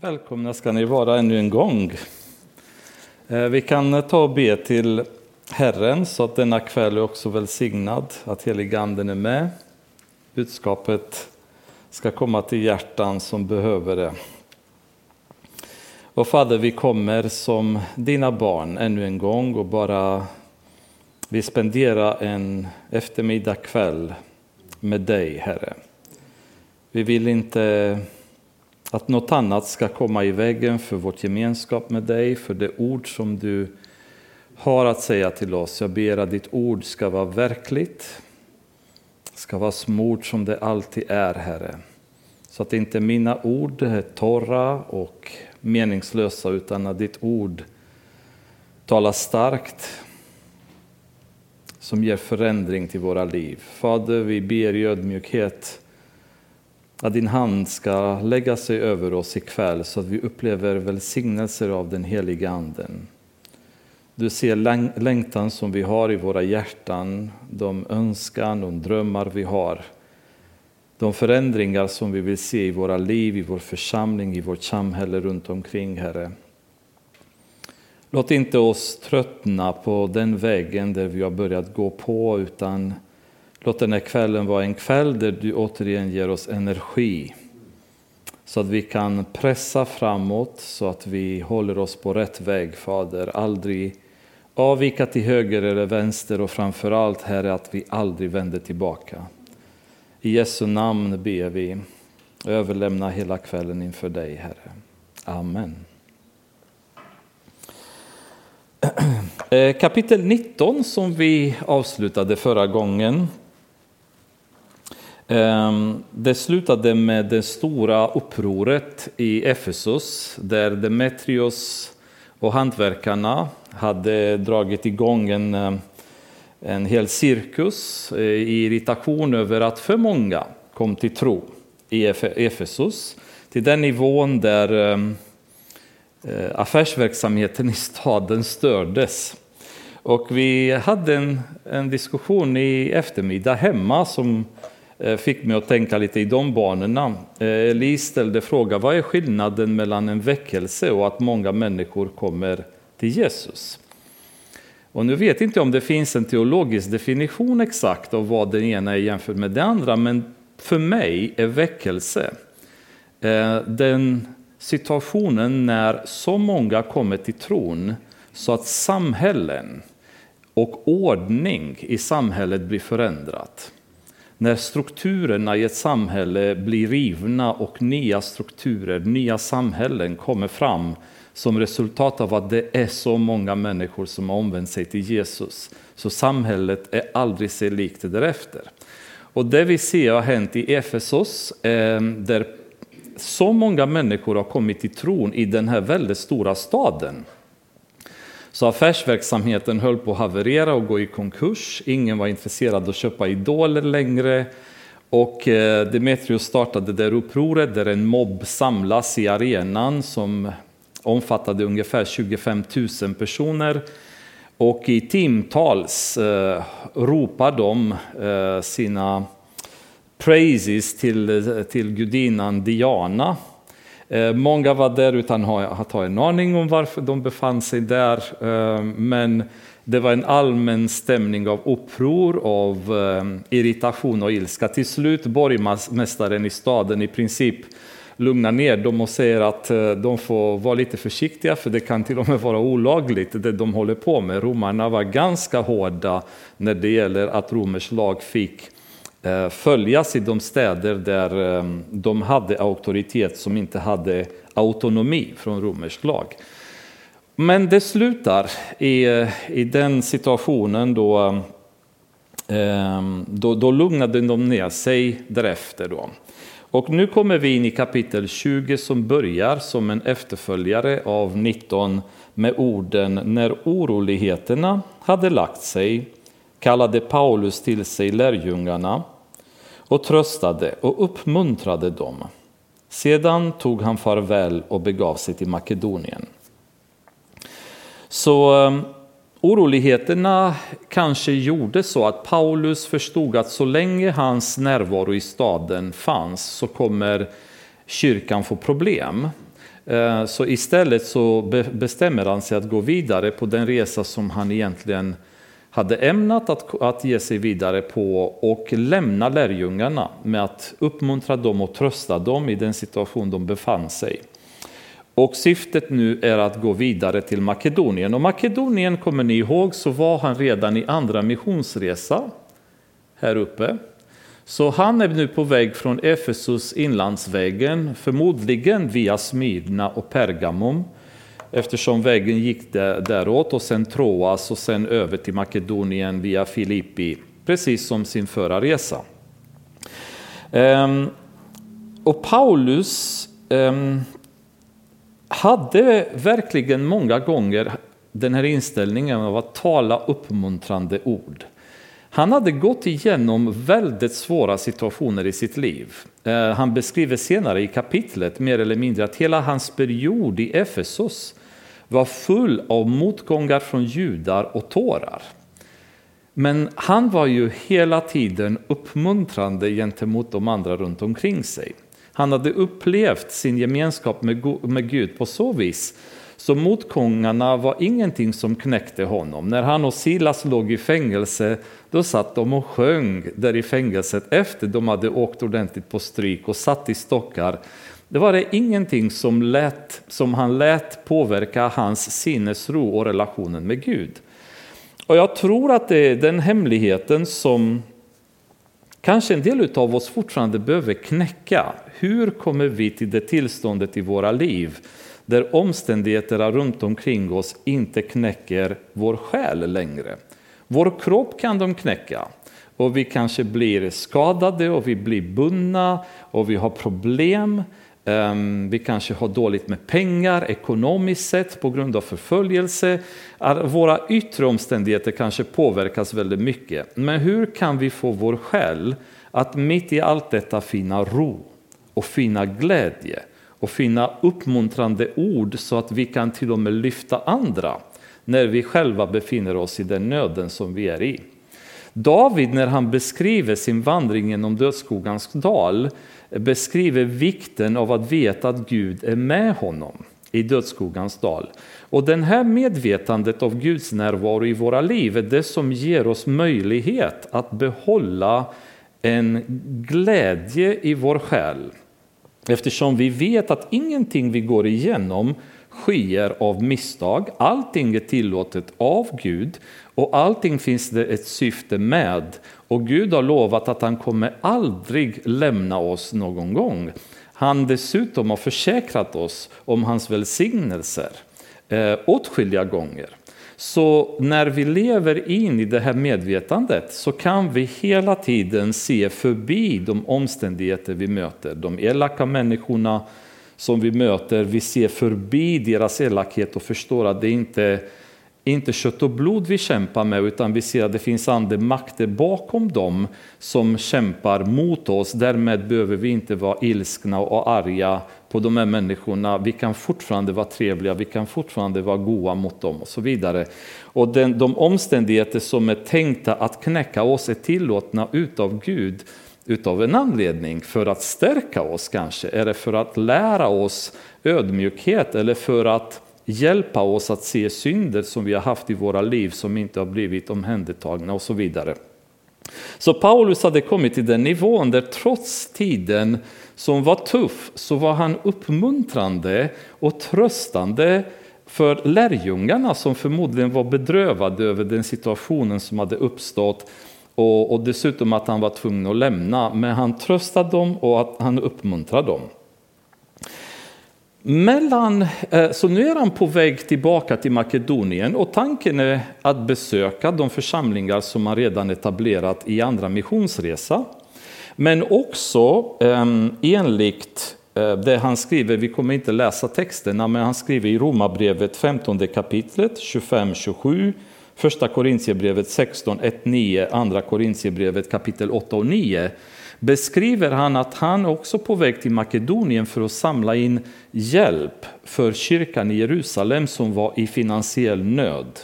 Välkomna ska ni vara ännu en gång. Eh, vi kan eh, ta och be till Herren så att denna kväll är också välsignad, att heliganden är med. Budskapet ska komma till hjärtan som behöver det. Och Fader, vi kommer som dina barn ännu en gång och bara vi spenderar en eftermiddag kväll med dig, Herre. Vi vill inte att något annat ska komma i vägen för vårt gemenskap med dig, för det ord som du har att säga till oss. Jag ber att ditt ord ska vara verkligt, ska vara smort som det alltid är, Herre. Så att inte mina ord är torra och meningslösa, utan att ditt ord talar starkt som ger förändring till våra liv. Fader, vi ber i ödmjukhet att din hand ska lägga sig över oss ikväll så att vi upplever välsignelser av den heliga Anden. Du ser längtan som vi har i våra hjärtan, de önskan och drömmar vi har. De förändringar som vi vill se i våra liv, i vår församling, i vårt samhälle runt omkring, Herre. Låt inte oss tröttna på den vägen där vi har börjat gå på, utan Låt den här kvällen vara en kväll där du återigen ger oss energi så att vi kan pressa framåt, så att vi håller oss på rätt väg, Fader. Aldrig avvika till höger eller vänster och framför allt, Herre, att vi aldrig vänder tillbaka. I Jesu namn ber vi. Överlämna hela kvällen inför dig, Herre. Amen. Eh, kapitel 19 som vi avslutade förra gången Ehm, det slutade med det stora upproret i Efesus där Demetrios och hantverkarna hade dragit igång en, eh, en hel cirkus eh, i irritation över att för många kom till tro i Efesus till den nivån där ehm, eh, affärsverksamheten i staden stördes. Och vi hade en, en diskussion i eftermiddag hemma som Eh, fick mig att tänka lite i de banorna. Eh, Li Elise ställde frågan, vad är skillnaden mellan en väckelse och att många människor kommer till Jesus? Och nu vet inte jag om det finns en teologisk definition exakt av vad den ena är jämfört med det andra, men för mig är väckelse eh, den situationen när så många kommer till tron så att samhällen och ordning i samhället blir förändrat när strukturerna i ett samhälle blir rivna och nya strukturer, nya samhällen kommer fram som resultat av att det är så många människor som har omvänt sig till Jesus. Så samhället är aldrig sig likt därefter. Och det vi ser har hänt i Efesos, eh, där så många människor har kommit till tron i den här väldigt stora staden. Så affärsverksamheten höll på att haverera och gå i konkurs. Ingen var intresserad av att köpa idoler längre. Och eh, Demetrius startade det upproret där en mobb samlas i arenan som omfattade ungefär 25 000 personer. Och i timtals eh, ropar de eh, sina praises till, eh, till gudinnan Diana Eh, många var där utan att ha en aning om varför de befann sig där. Eh, men det var en allmän stämning av uppror, av eh, irritation och ilska. Till slut borgmästaren i staden i princip lugnar ner dem och säger att de får vara lite försiktiga för det kan till och med vara olagligt det de håller på med. Romarna var ganska hårda när det gäller att romersk lag fick Eh, följas i de städer där ehm, de hade auktoritet som inte hade autonomi från romersk lag. Men det slutar i, eh, i den situationen då, ehm, då, då lugnade de ner sig därefter. Då. Och nu kommer vi in i kapitel 20 som börjar som en efterföljare av 19 med orden när oroligheterna hade lagt sig kallade Paulus till sig lärjungarna och tröstade och uppmuntrade dem. Sedan tog han farväl och begav sig till Makedonien. Så ehm, oroligheterna kanske gjorde så att Paulus förstod att så länge hans närvaro i staden fanns så kommer kyrkan få problem. Eh, så istället så bestämmer han sig att gå vidare på den resa som han egentligen hade ämnat att, att ge sig vidare på och lämna lärjungarna med att uppmuntra dem och trösta dem i den situation de befann sig. Och syftet nu är att gå vidare till Makedonien. Och Makedonien, kommer ni ihåg, så var han redan i andra missionsresa här uppe. Så han är nu på väg från Efesus inlandsvägen, förmodligen via Smyrna och Pergamum, eftersom vägen gick däråt och sen Troas och sen över till Makedonien via Filippi, precis som sin förra resa. Ehm, och Paulus ehm, hade verkligen många gånger den här inställningen av att tala uppmuntrande ord. Han hade gått igenom väldigt svåra situationer i sitt liv. Eh, han beskriver senare i kapitlet mer eller mindre att hela hans period i Efesos var full av motgångar från judar och tårar. Men han var ju hela tiden uppmuntrande gentemot de andra runt omkring sig. Han hade upplevt sin gemenskap med Gud på så vis så motgångarna var ingenting som knäckte honom. När han och Silas låg i fängelse, då satt de och sjöng där i fängelset efter de hade åkt ordentligt på stryk och satt i stockar. Det var det ingenting som, lät, som han lät påverka hans sinnesro och relationen med Gud. Och jag tror att det är den hemligheten som kanske en del av oss fortfarande behöver knäcka. Hur kommer vi till det tillståndet i våra liv där omständigheterna runt omkring oss inte knäcker vår själ längre. Vår kropp kan de knäcka och vi kanske blir skadade och vi blir bundna och vi har problem. Ehm, vi kanske har dåligt med pengar ekonomiskt sett på grund av förföljelse. Våra yttre omständigheter kanske påverkas väldigt mycket. Men hur kan vi få vår själ att mitt i allt detta finna ro och finna glädje och finna uppmuntrande ord så att vi kan till och med lyfta andra när vi själva befinner oss i den nöden som vi är i. David, när han beskriver sin vandring genom dödsskogans dal, beskriver vikten av att veta att Gud är med honom i dödsskuggans dal. Och det här medvetandet av Guds närvaro i våra liv är det som ger oss möjlighet att behålla en glädje i vår själ Eftersom vi vet att ingenting vi går igenom sker av misstag. Allting är tillåtet av Gud och allting finns det ett syfte med. Och Gud har lovat att han kommer aldrig lämna oss någon gång. Han dessutom har försäkrat oss om hans välsignelser eh, åtskilliga gånger. Så när vi lever in i det här medvetandet så kan vi hela tiden se förbi de omständigheter vi möter. De elaka människorna som vi möter, vi ser förbi deras elakhet och förstår att det inte inte kött och blod vi kämpar med utan vi ser att det finns andemakter bakom dem som kämpar mot oss. Därmed behöver vi inte vara ilskna och arga på de här människorna. Vi kan fortfarande vara trevliga, vi kan fortfarande vara goa mot dem och så vidare. Och den, de omständigheter som är tänkta att knäcka oss är tillåtna utav Gud utav en anledning, för att stärka oss kanske, eller för att lära oss ödmjukhet eller för att hjälpa oss att se synder som vi har haft i våra liv som inte har blivit omhändertagna och så vidare. Så Paulus hade kommit till den nivån där trots tiden som var tuff så var han uppmuntrande och tröstande för lärjungarna som förmodligen var bedrövade över den situationen som hade uppstått och, dessutom att han var tvungen att lämna. Men han tröstade dem och att han uppmuntrade dem. Mellan, eh, så nu är han på väg tillbaka till Makedonien och tanken är att besöka de församlingar som han redan etablerat i andra missionsresa. Men också ehm, enligt eh, det han skriver, vi kommer inte läsa texterna, men han skriver i Romarbrevet 15 kapitlet 25-27, första Korintierbrevet 16, 1-9, andra Korintierbrevet kapitel 8 och 9 beskriver han att han också på väg till Makedonien för att samla in hjälp för kyrkan i Jerusalem som var i finansiell nöd.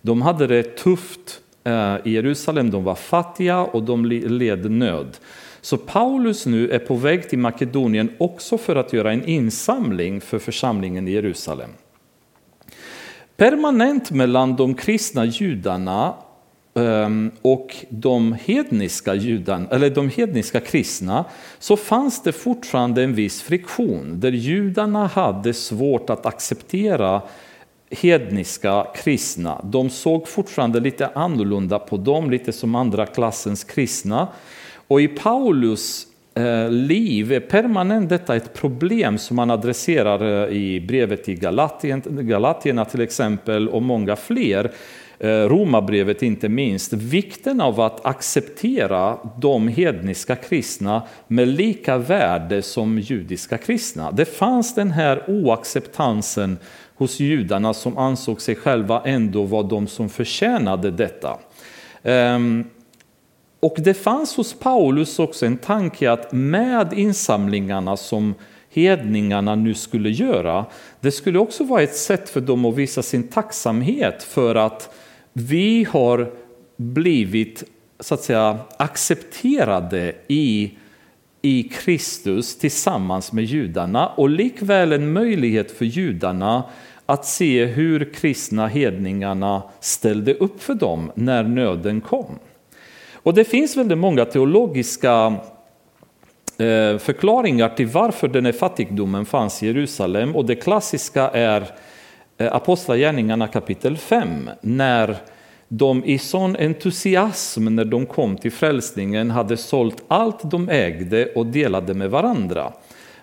De hade det tufft eh, i Jerusalem, de var fattiga och de led nöd. Så Paulus nu är på väg till Makedonien också för att göra en insamling för församlingen i Jerusalem. Permanent mellan de kristna judarna Ehm, och de hedniska, judan, eller de hedniska kristna så fanns det fortfarande en viss friktion där judarna hade svårt att acceptera hedniska kristna. De såg fortfarande lite annorlunda på dem, lite som andra klassens kristna. Och i Paulus eh, liv är permanent detta ett problem som man adresserar eh, i brevet till Galatien, Galatierna till exempel och många fler. Eh, Romarbrevet inte minst, vikten av att acceptera de hedniska kristna med lika värde som judiska kristna. Det fanns den här oacceptansen hos judarna som ansåg sig själva ändå vara de som förtjänade detta. Ehm, och det fanns hos Paulus också en tanke att med insamlingarna som hedningarna nu skulle göra, det skulle också vara ett sätt för dem att visa sin tacksamhet för att vi har blivit så att säga accepterade i, i Kristus tillsammans med judarna och likväl en möjlighet för judarna att se hur kristna hedningarna ställde upp för dem när nöden kom. Och det finns väldigt många teologiska eh, förklaringar till varför den här fattigdomen fanns i Jerusalem och det klassiska är Eh, Apostlagärningarna kapitel 5 när de i sån entusiasm när de kom till frälsningen hade sålt allt de ägde och delade med varandra.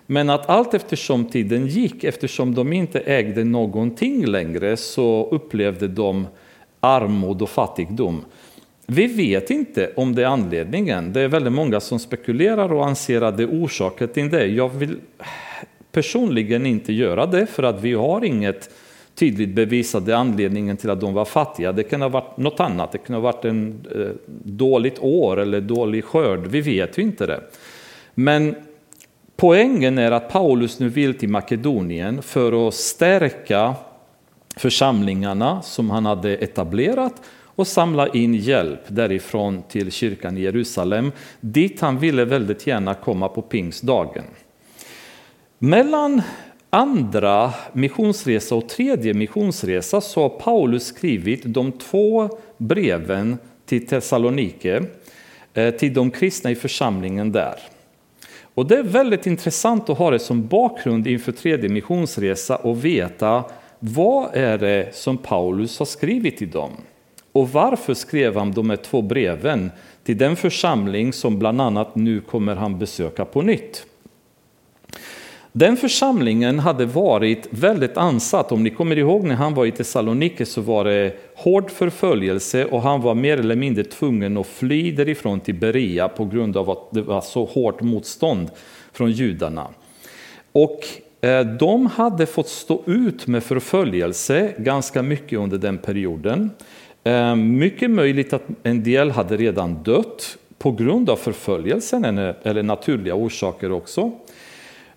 Men att allt eftersom tiden gick, eftersom de inte ägde någonting längre, så upplevde de armod och fattigdom. Vi vet inte om det är anledningen. Det är väldigt många som spekulerar och anser att det är orsaken till det. Jag vill personligen inte göra det för att vi har inget tydligt bevisade anledningen till att de var fattiga. Det kan ha varit något annat, det kan ha varit en eh, dåligt år eller dålig skörd. Vi vet ju inte det. Men poängen är att Paulus nu vill till Makedonien för att stärka församlingarna som han hade etablerat och samla in hjälp därifrån till kyrkan i Jerusalem, dit han ville väldigt gärna komma på pingstdagen. Mellan andra missionsresa och tredje missionsresa så har Paulus skrivit de två breven till Thessalonike, eh, till de kristna i församlingen där. Och det är väldigt intressant att ha det som bakgrund inför tredje missionsresa och veta vad är det som Paulus har skrivit till dem. Och varför skrev han de här två breven till den församling som bland annat nu kommer han besöka på nytt? Den församlingen hade varit väldigt ansatt. Om ni kommer ihåg när han var i Thessaloniki så var det hård förföljelse och han var mer eller mindre tvungen att fly därifrån till Berea på grund av att det var så hårt motstånd från judarna. Och eh, de hade fått stå ut med förföljelse ganska mycket under den perioden. Eh, mycket möjligt att en del hade redan dött på grund av förföljelsen eller naturliga orsaker också.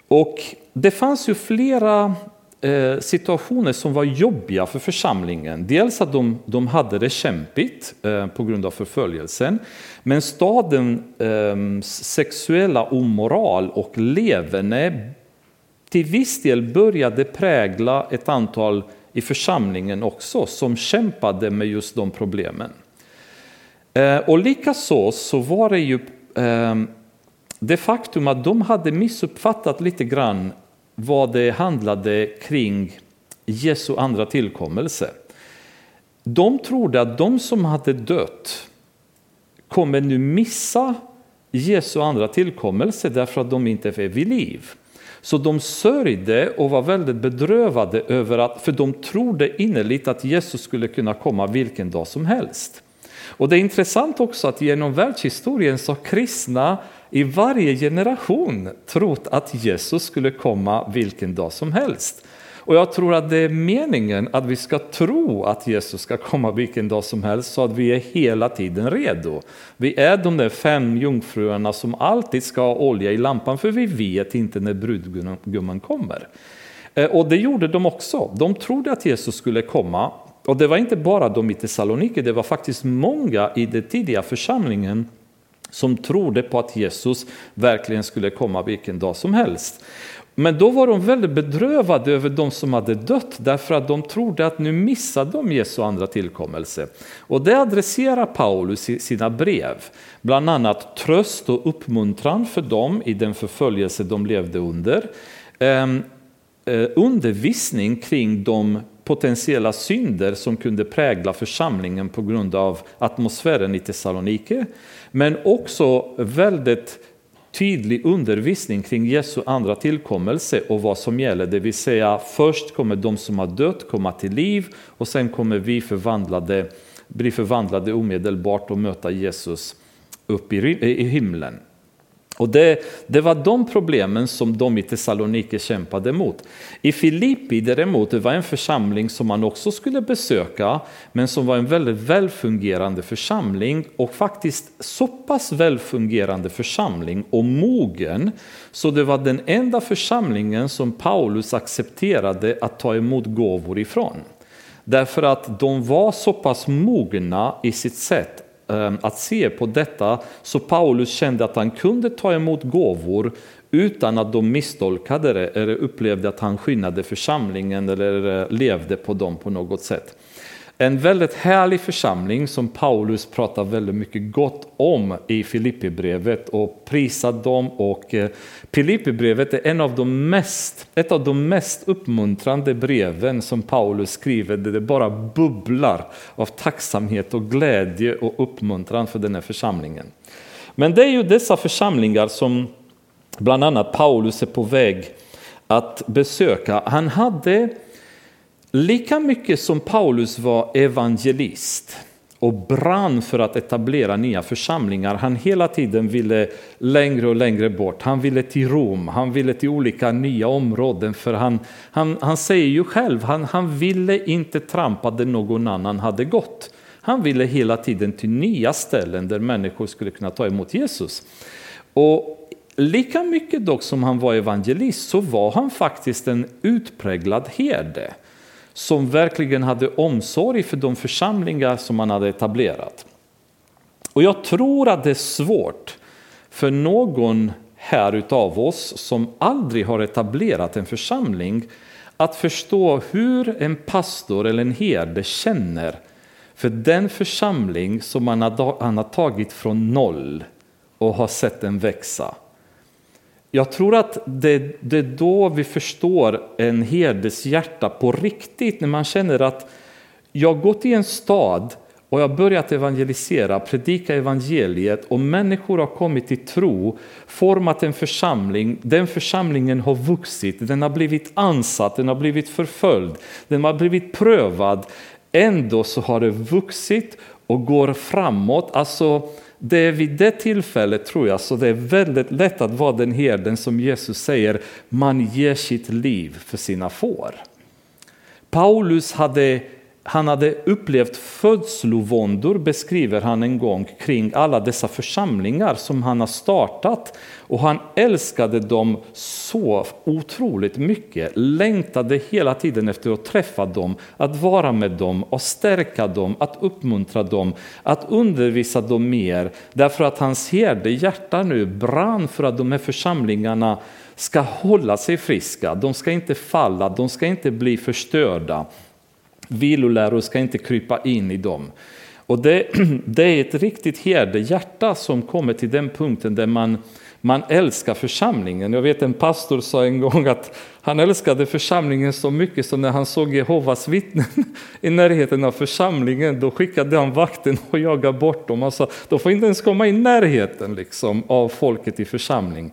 Och det fanns ju flera eh, situationer som var jobbiga för församlingen. Dels att de, de hade det kämpigt eh, på grund av förföljelsen. Men stadens eh, sexuella omoral och leverne till viss del började prägla ett antal i församlingen också som kämpade med just de problemen. Eh, och likaså så var det ju ehm, det faktum att de hade missuppfattat lite grann vad det handlade kring Jesu andra tillkommelse. De trodde att de som hade dött kommer nu missa Jesu andra tillkommelse därför att de inte är vid liv. Så de sörjde och var väldigt bedrövade över att, för de trodde innerligt att Jesus skulle kunna komma vilken dag som helst. Och det är intressant också att genom världshistorien så har kristna i varje generation trott att Jesus skulle komma vilken dag som helst. Och jag tror att det är meningen att vi ska tro att Jesus ska komma vilken dag som helst så att vi är hela tiden redo. Vi är de där fem jungfruarna som alltid ska ha olja i lampan för vi vet inte när brudgummen kommer. Eh, och det gjorde de också. De trodde att Jesus skulle komma. Och det var inte bara de i Thessaloniki, det var faktiskt många i den tidiga församlingen som trodde på att Jesus verkligen skulle komma vilken dag som helst. Men då var de väldigt bedrövade över de som hade dött därför att de trodde att nu missade de Jesu andra tillkommelse. Och det adresserar Paulus i sina brev. Bland annat tröst och uppmuntran för dem i den förföljelse de levde under. Ehm, eh, Undervisning kring de potentiella synder som kunde prägla församlingen på grund av atmosfären i Thessalonike. Men också väldigt tydlig undervisning kring Jesu andra tillkommelse och vad som gäller. Det vill säga först kommer de som har dött komma till liv och sen kommer vi förvandlade, bli förvandlade omedelbart och möta Jesus upp i, i himlen. Och det, det, var de problemen som de i Thessaloniki kämpade mot. I Filippi däremot, det var en församling som man också skulle besöka, men som var en väldigt välfungerande församling och faktiskt så pass välfungerande församling och mogen, så det var den enda församlingen som Paulus accepterade att ta emot gåvor ifrån. Därför att de var så pass mogna i sitt sätt Ehm, att se på detta så Paulus kände att han kunde ta emot gåvor utan att de misstolkade det eller upplevde att han skinnade församlingen eller eh, levde på dem på något sätt. En väldigt härlig församling som Paulus pratar väldigt mycket gott om i Filippibrevet och prisar dem. Och eh, Filippibrevet är en av de mest, ett av de mest uppmuntrande breven som Paulus skriver där det bara bubblar av tacksamhet och glädje och uppmuntran för den här församlingen. Men det är ju dessa församlingar som bland annat Paulus är på väg att besöka. Han hade Lika mycket som Paulus var evangelist och brann för att etablera nya församlingar, han hela tiden ville längre och längre bort. Han ville till Rom, han ville till olika nya områden, för han, han, han säger ju själv, han, han ville inte trampa där någon annan hade gått. Han ville hela tiden till nya ställen där människor skulle kunna ta emot Jesus. Och lika mycket dock som han var evangelist så var han faktiskt en utpräglad herde som verkligen hade omsorg för de församlingar som man hade etablerat. Och jag tror att det är svårt för någon här utav oss som aldrig har etablerat en församling att förstå hur en pastor eller en herde känner för den församling som han har tagit från noll och har sett den växa. Jag tror att det, det är då vi förstår en herdes hjärta på riktigt, när man känner att jag har gått i en stad och jag har börjat evangelisera, predika evangeliet och människor har kommit till tro, format en församling. Den församlingen har vuxit, den har blivit ansatt, den har blivit förföljd, den har blivit prövad. Ändå så har det vuxit och går framåt. Alltså, det är vid det tillfället tror jag så det är väldigt lätt att vara den herden som Jesus säger, man ger sitt liv för sina får. Paulus hade han hade upplevt födslovåndor, beskriver han en gång, kring alla dessa församlingar som han har startat. Och han älskade dem så otroligt mycket, längtade hela tiden efter att träffa dem, att vara med dem, att stärka dem, att uppmuntra dem, att undervisa dem mer. Därför att hans herde hjärta nu brann för att de här församlingarna ska hålla sig friska, de ska inte falla, de ska inte bli förstörda. Viloläror ska inte krypa in i dem. Och det, det är ett riktigt herdehjärta som kommer till den punkten där man, man älskar församlingen. Jag vet en pastor sa en gång att han älskade församlingen så mycket som när han såg Jehovas vittnen i närheten av församlingen då skickade han vakten och jagade bort dem. Alltså, de får inte ens komma i närheten liksom, av folket i församling.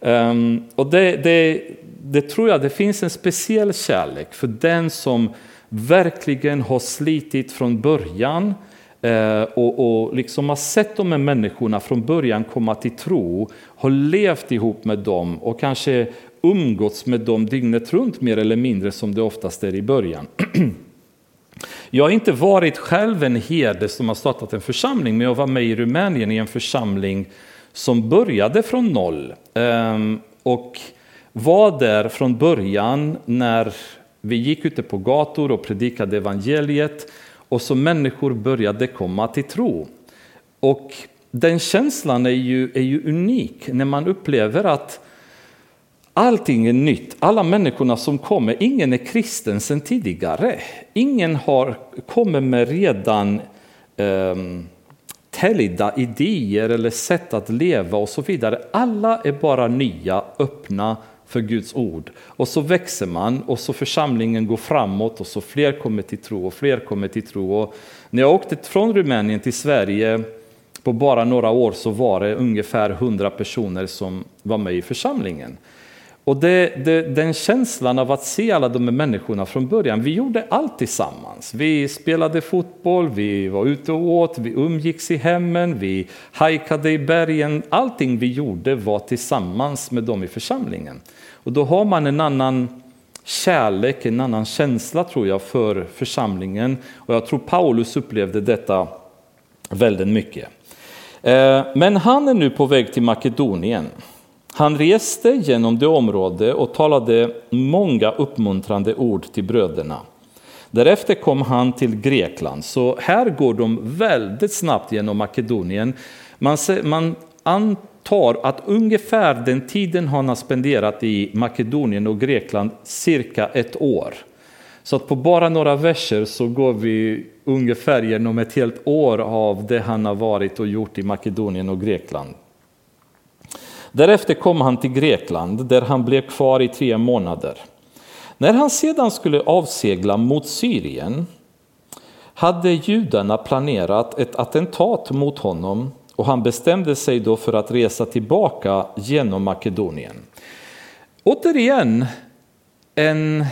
Um, och det, det, det tror jag det finns en speciell kärlek för den som verkligen har slitit från början eh, och, och liksom har sett de här människorna från början komma till tro, har levt ihop med dem och kanske umgåtts med dem dygnet runt mer eller mindre som det oftast är i början. Jag har inte varit själv en herde som har startat en församling, men jag var med i Rumänien i en församling som började från noll ehm, och var där från början när vi gick ute på gator och predikade evangeliet och så människor började komma till tro. Och den känslan är ju, är ju unik när man upplever att allting är nytt. Alla människorna som kommer, ingen är kristen sedan tidigare. Ingen har kommit med redan ehm, um, täljda idéer eller sätt att leva och så vidare. Alla är bara nya, öppna för Guds ord. Och så växer man och så församlingen går framåt och så fler kommer till tro och fler kommer till tro. Och när jag åkte från Rumänien till Sverige på bara några år så var det ungefär 100 personer som var med i församlingen. Och det, det, den känslan av att se alla de här människorna från början, vi gjorde allt tillsammans. Vi spelade fotboll, vi var ute och åt, vi umgicks i hemmen, vi hajkade i bergen. Allting vi gjorde var tillsammans med dem i församlingen. Och då har man en annan kärlek, en annan känsla tror jag för församlingen. Och jag tror Paulus upplevde detta väldigt mycket. Eh, men han är nu på väg till Makedonien. Han reste genom det område och talade många uppmuntrande ord till bröderna. Därefter kom han till Grekland, så här går de väldigt snabbt genom Makedonien. Man, man antar att ungefär den tiden han har spenderat i Makedonien och Grekland, cirka ett år. Så att på bara några verser så går vi ungefär genom ett helt år av det han har varit och gjort i Makedonien och Grekland. Därefter kom han till Grekland där han blev kvar i tre månader. När han sedan skulle avsegla mot Syrien hade judarna planerat ett attentat mot honom och han bestämde sig då för att resa tillbaka genom Makedonien. Återigen en,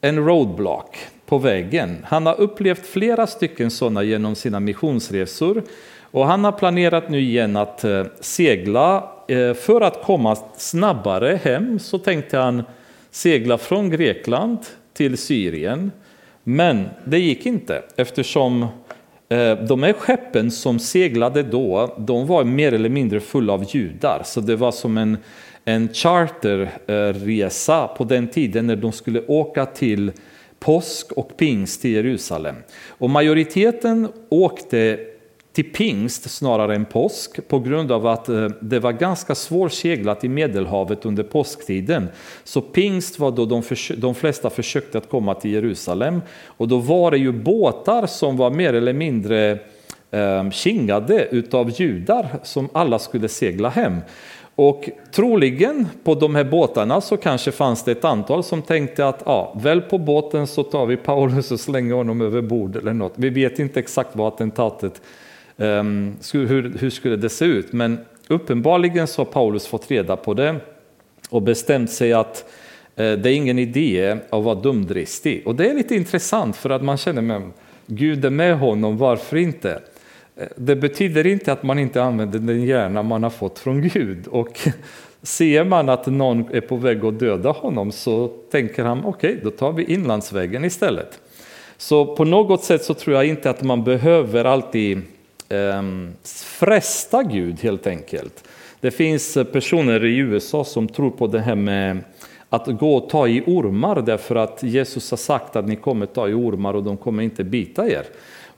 en roadblock på vägen. Han har upplevt flera stycken sådana genom sina missionsresor och han har planerat nu igen att eh, segla eh, för att komma snabbare hem så tänkte han segla från Grekland till Syrien. Men det gick inte eftersom eh, de här skeppen som seglade då, de var mer eller mindre fulla av judar. Så det var som en, en charterresa på den tiden när de skulle åka till påsk och pingst till Jerusalem. Och majoriteten åkte till pingst snarare än påsk på grund av att eh, det var ganska svårseglat i Medelhavet under påsktiden. Så pingst var då de, de flesta försökte att komma till Jerusalem och då var det ju båtar som var mer eller mindre eh, kingade utav judar som alla skulle segla hem. Och troligen på de här båtarna så kanske fanns det ett antal som tänkte att ja, väl på båten så tar vi Paulus och slänger honom över bord eller något. Vi vet inte exakt vad attentatet Ehm, hur, hur skulle det se ut? Men uppenbarligen så har Paulus fått reda på det och bestämt sig att eh, det är ingen idé att vara dumdristig. Och det är lite intressant för att man känner att Gud är med honom, varför inte? Eh, det betyder inte att man inte använder den hjärna man har fått från Gud. Och ser man att någon är på väg att döda honom så tänker han okej, okay, då tar vi inlandsvägen istället. Så på något sätt så tror jag inte att man behöver alltid Ehm, fresta Gud helt enkelt. Det finns eh, personer i USA som tror på det här med att gå och ta i ormar därför att Jesus har sagt att ni kommer ta i ormar och de kommer inte bita er.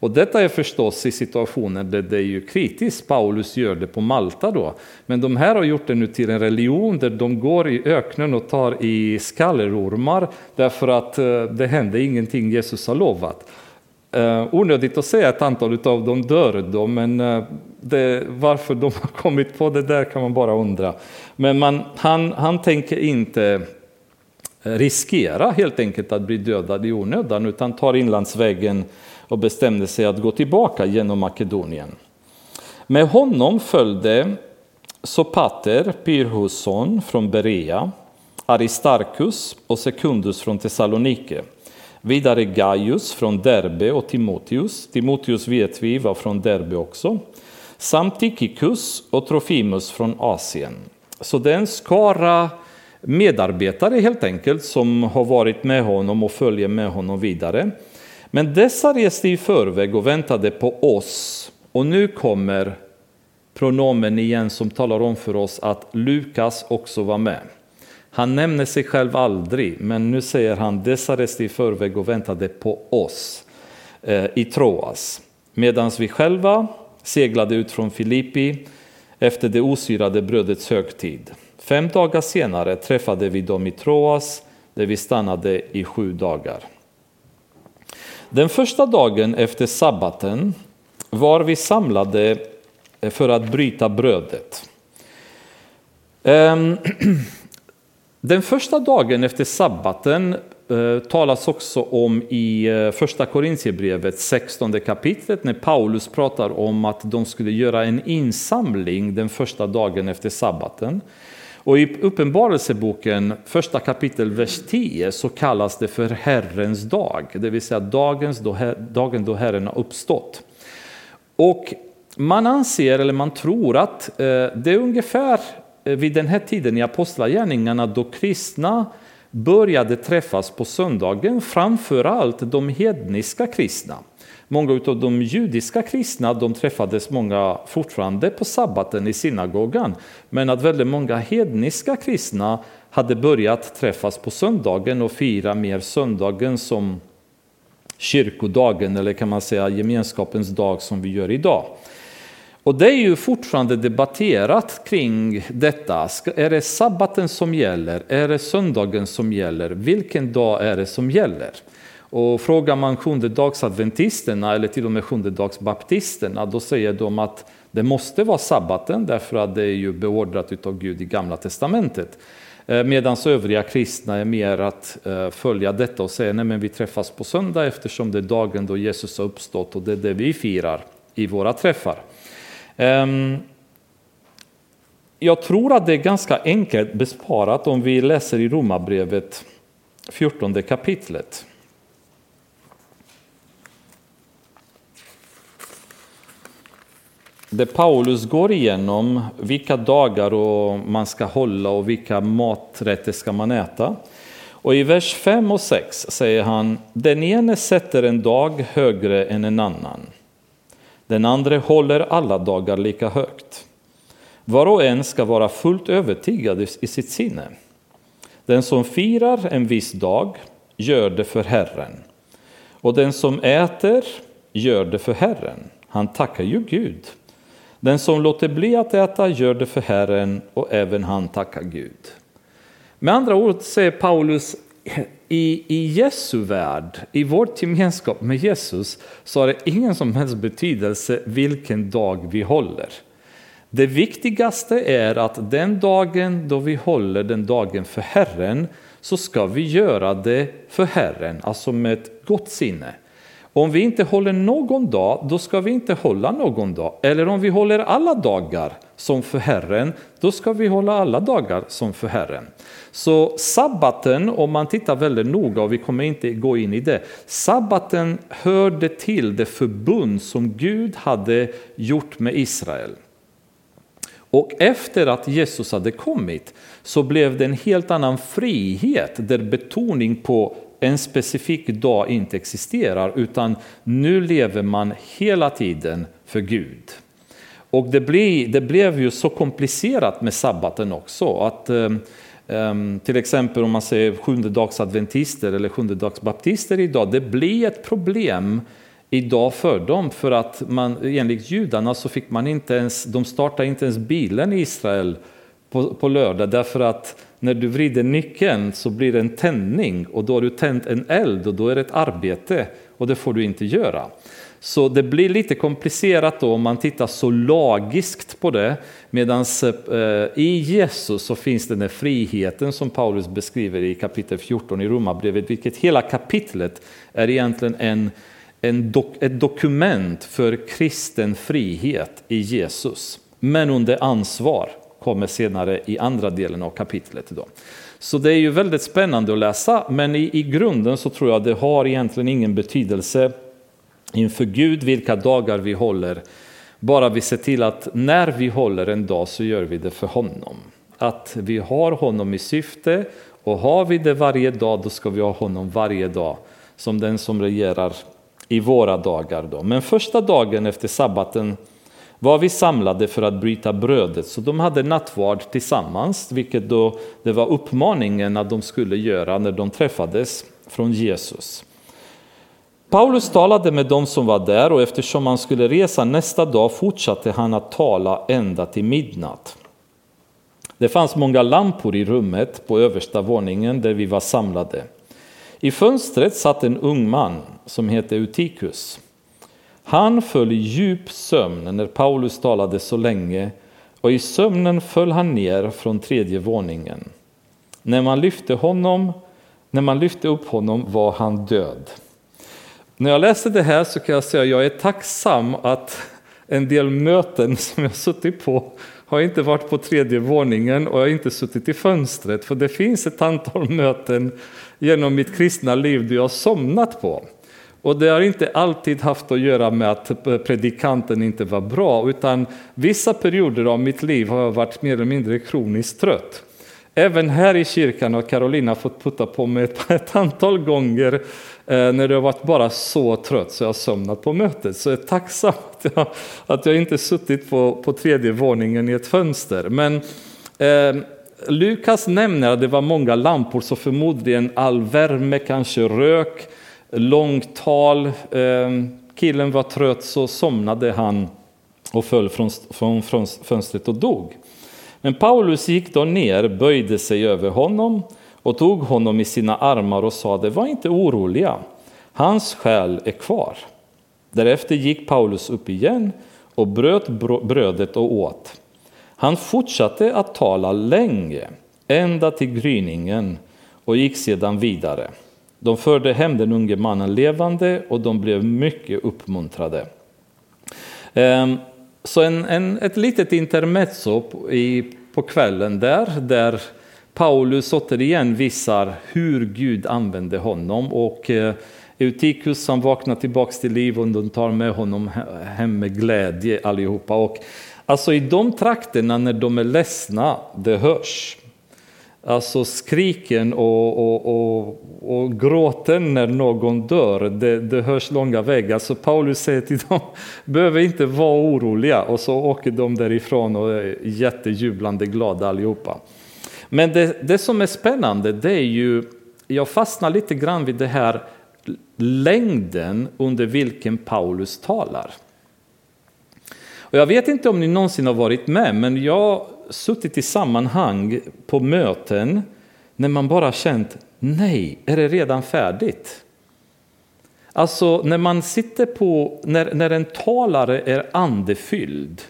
Och detta är förstås i situationer där det är ju kritiskt, Paulus gör det på Malta då. Men de här har gjort det nu till en religion där de går i öknen och tar i skallerormar därför att eh, det händer ingenting Jesus har lovat. Eh, onödigt att säga ett antal av dem dör då, men eh, det, varför de har kommit på det där kan man bara undra. Men man, han, han tänker inte eh, riskera helt enkelt att bli dödad i onödan utan tar inlandsvägen och bestämde sig att gå tillbaka genom Makedonien. Med honom följde Sopater Pyrhusson från Berea, Aristarkus och Sekundus från Thessalonike. Vidare Gaius från Derbe och Timoteus. Timoteus vet vi var från Derbe också. Samt Tychicus och Trofimus från Asien. Så det är en skara medarbetare helt enkelt som har varit med honom och följer med honom vidare. Men dessa reste i förväg och väntade på oss. Och nu kommer pronomen igen som talar om för oss att Lukas också var med. Han nämner sig själv aldrig, men nu säger han dessa reste i förväg och väntade på oss eh, i Troas. Medan vi själva seglade ut från Filippi efter det osyrade brödets högtid. Fem dagar senare träffade vi dem i Troas där vi stannade i sju dagar. Den första dagen efter sabbaten var vi samlade eh, för att bryta brödet. Ehm, Den första dagen efter sabbaten eh, talas också om i eh, första Korintierbrevet 16 kapitlet när Paulus pratar om att de skulle göra en insamling den första dagen efter sabbaten. Och i Uppenbarelseboken, första kapitel, vers 10, så kallas det för Herrens dag, det vill säga dagens då, dagen då Herren har uppstått. Och man anser, eller man tror att eh, det är ungefär Eh, vid den här tiden i Apostlagärningarna då kristna började träffas på söndagen, framför allt de hedniska kristna. Många av de judiska kristna de träffades många fortfarande på sabbaten i synagogan. Men att väldigt många hedniska kristna hade börjat träffas på söndagen och fira mer söndagen som kyrkodagen eller kan man säga gemenskapens dag som vi gör idag. Och det är ju fortfarande debatterat kring detta. Är det sabbaten som gäller? Är det söndagen som gäller? Vilken dag är det som gäller? Och frågar man sjundedagsadventisterna eller till och med sjundedagsbaptisterna då säger de att det måste vara sabbaten därför att det är ju beordrat av Gud i Gamla Testamentet. Eh, medan övriga kristna är mer att eh, följa detta och säga men vi träffas på söndag eftersom det är dagen då Jesus har uppstått och det är det vi firar i våra träffar. Ehm, jag tror att det är ganska enkelt besparat om vi läser i Romarbrevet 14 kapitlet. Där Paulus går igenom vilka dagar man ska hålla och vilka maträtter ska man äta. Och i vers 5 och 6 säger han, den ene sätter en dag högre än en annan. Den andra håller alla dagar lika högt. Var och en ska vara fullt övertygad i sitt sinne. Den som firar en viss dag gör det för Herren. Och den som äter gör det för Herren. Han tackar ju Gud. Den som låter bli att äta gör det för Herren och även han tackar Gud. Med andra ord säger Paulus, i, i Jesu värld, i vår gemenskap med Jesus, så har det ingen som helst betydelse vilken dag vi håller. Det viktigaste är att den dagen då vi håller den dagen för Herren, så ska vi göra det för Herren, alltså med ett gott sinne. Om vi inte håller någon dag, då ska vi inte hålla någon dag. Eller om vi håller alla dagar som för Herren, då ska vi hålla alla dagar som för Herren. Så sabbaten, om man tittar väldigt noga, och vi kommer inte gå in i det, sabbaten hörde till det förbund som Gud hade gjort med Israel. Och efter att Jesus hade kommit så blev det en helt annan frihet där betoning på en specifik dag inte existerar utan nu lever man hela tiden för Gud. Och det, blir, det blev ju så komplicerat med sabbaten också att um, till exempel om man säger sjundedagsadventister eller sjundedagsbaptister idag, det blir ett problem idag för dem för att man enligt judarna så fick man inte ens, de startade inte ens bilen i Israel på, på lördag därför att när du vrider nyckeln så blir det en tändning och då har du tänt en eld och då är det ett arbete och det får du inte göra. Så det blir lite komplicerat då om man tittar så lagiskt på det medan eh, i Jesus så finns den här friheten som Paulus beskriver i kapitel 14 i Romarbrevet vilket hela kapitlet är egentligen en, en dok, ett dokument för kristen frihet i Jesus men under ansvar kommer senare i andra delen av kapitlet. Då. Så det är ju väldigt spännande att läsa, men i, i grunden så tror jag det har egentligen ingen betydelse inför Gud vilka dagar vi håller. Bara vi ser till att när vi håller en dag så gör vi det för honom. Att vi har honom i syfte och har vi det varje dag då ska vi ha honom varje dag som den som regerar i våra dagar. Då. Men första dagen efter sabbaten var vi samlade för att bryta brödet. Så de hade nattvard tillsammans, vilket då det var uppmaningen att de skulle göra när de träffades från Jesus. Paulus talade med dem som var där och eftersom han skulle resa nästa dag fortsatte han att tala ända till midnatt. Det fanns många lampor i rummet på översta våningen där vi var samlade. I fönstret satt en ung man som hette Utikus. Han föll i djup sömn när Paulus talade så länge och i sömnen föll han ner från tredje våningen. När man lyfte, honom, när man lyfte upp honom var han död. När jag läser det här så kan jag säga att jag är tacksam att en del möten som jag suttit på har inte varit på tredje våningen och jag har inte suttit i fönstret. För det finns ett antal möten genom mitt kristna liv där jag har somnat på. Och det har inte alltid haft att göra med att predikanten inte var bra, utan vissa perioder av mitt liv har jag varit mer eller mindre kroniskt trött. Även här i kyrkan har Carolina fått putta på mig ett, ett antal gånger eh, när det har varit bara så trött så jag har somnat på mötet. Så jag är tacksam att jag, att jag inte suttit på, på tredje våningen i ett fönster. Men eh, Lukas nämner att det var många lampor, så förmodligen all värme, kanske rök, långt tal. Ehm, killen var trött så somnade han och föll från, från, från fönstret och dog. Men Paulus gick då ner, böjde sig över honom och tog honom i sina armar och sade, var inte oroliga, hans själ är kvar. Därefter gick Paulus upp igen och bröt brödet och åt. Han fortsatte att tala länge, ända till gryningen och gick sedan vidare. De förde hem den unge mannen levande och de blev mycket uppmuntrade. Ehm, så en, en, ett litet intermezzo i, på kvällen där, där Paulus återigen visar hur Gud använde honom. Och Eutikus, Eutychus som vaknar tillbaka till liv och de tar med honom hem med glädje allihopa. Och alltså i de trakterna när de är ledsna, det hörs. Alltså skriken och, och, och, och gråten när någon dör, det, det hörs långa vägar. Så Paulus säger till dem, behöver inte vara oroliga. Och så åker de därifrån och är jättejublande glada allihopa. Men det, det som är spännande, det är ju, jag fastnar lite grann vid det här längden under vilken Paulus talar. Och jag vet inte om ni någonsin har varit med, men jag suttit i sammanhang på möten när man bara känt, nej, är det redan färdigt? Alltså när man sitter på, när, när en talare är andefylld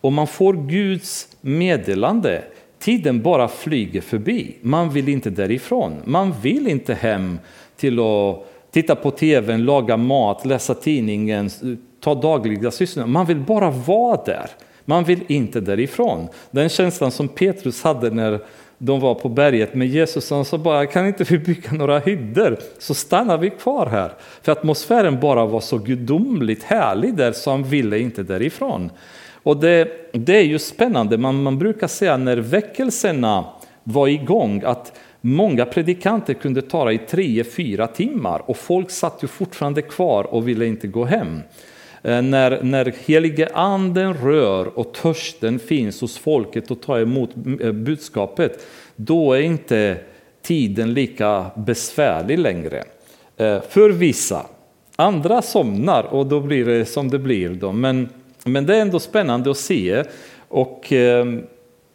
och man får Guds meddelande, tiden bara flyger förbi. Man vill inte därifrån. Man vill inte hem till att titta på tvn, laga mat, läsa tidningen, ta dagliga sysslor. Man vill bara vara där. Man vill inte därifrån. Den känslan som Petrus hade när de var på berget med Jesus, han sa bara, kan inte vi bygga några hyddor så stannar vi kvar här. För atmosfären bara var så gudomligt härlig där så han ville inte därifrån. Och det, det är ju spännande, man, man brukar säga när väckelserna var igång att många predikanter kunde tala i tre, fyra timmar och folk satt ju fortfarande kvar och ville inte gå hem. Eh, när, när helige anden rör och törsten finns hos folket och tar emot eh, budskapet, då är inte tiden lika besvärlig längre. Eh, för vissa. Andra somnar och då blir det som det blir. Då. Men, men det är ändå spännande att se. Och ehm,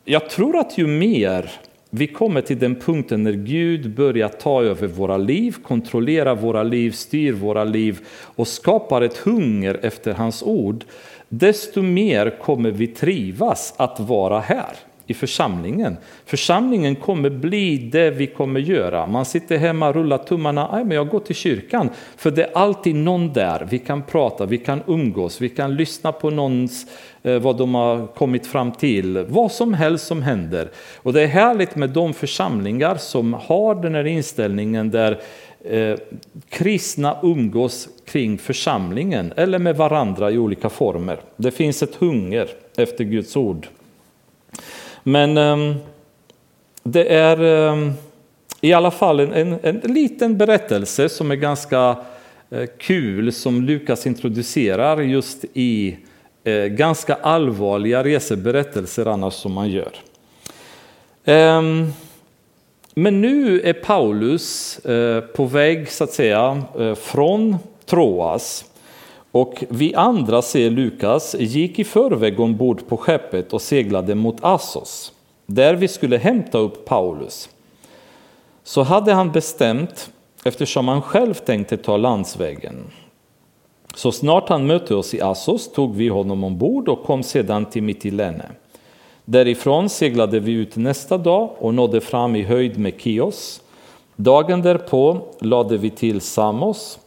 jag tror att ju mer vi kommer till den punkten när Gud börjar ta över våra liv, kontrollera våra liv, styr våra liv och skapar ett hunger efter hans ord, desto mer kommer vi trivas att vara här i församlingen. Församlingen kommer bli det vi kommer göra. Man sitter hemma, rullar tummarna, nej men jag går till kyrkan. För det är alltid någon där, vi kan prata, vi kan umgås, vi kan lyssna på någons, Eh, vad de har kommit fram till, vad som helst som händer. Och det är härligt med de församlingar som har den här inställningen där eh, kristna umgås kring församlingen eller med varandra i olika former. Det finns ett hunger efter Guds ord. Men ehm, det är ehm, i alla fall en, en, en, liten berättelse som är ganska eh, kul som Lukas introducerar just i Eh, ganska allvarliga reseberättelser annars som man gör. Ehm, men nu är Paulus eh, på väg så att säga eh, från Troas. Och vi andra, säger Lukas, gick i förväg ombord på skeppet och seglade mot Assos, där vi skulle hämta upp Paulus. Så hade han bestämt, eftersom han själv tänkte ta landsvägen. Så snart han mötte oss i Assos tog vi honom ombord och kom sedan till Mytilene. Därifrån seglade vi ut nästa dag och nådde fram i höjd med Kios. Dagen därpå lade vi till Samos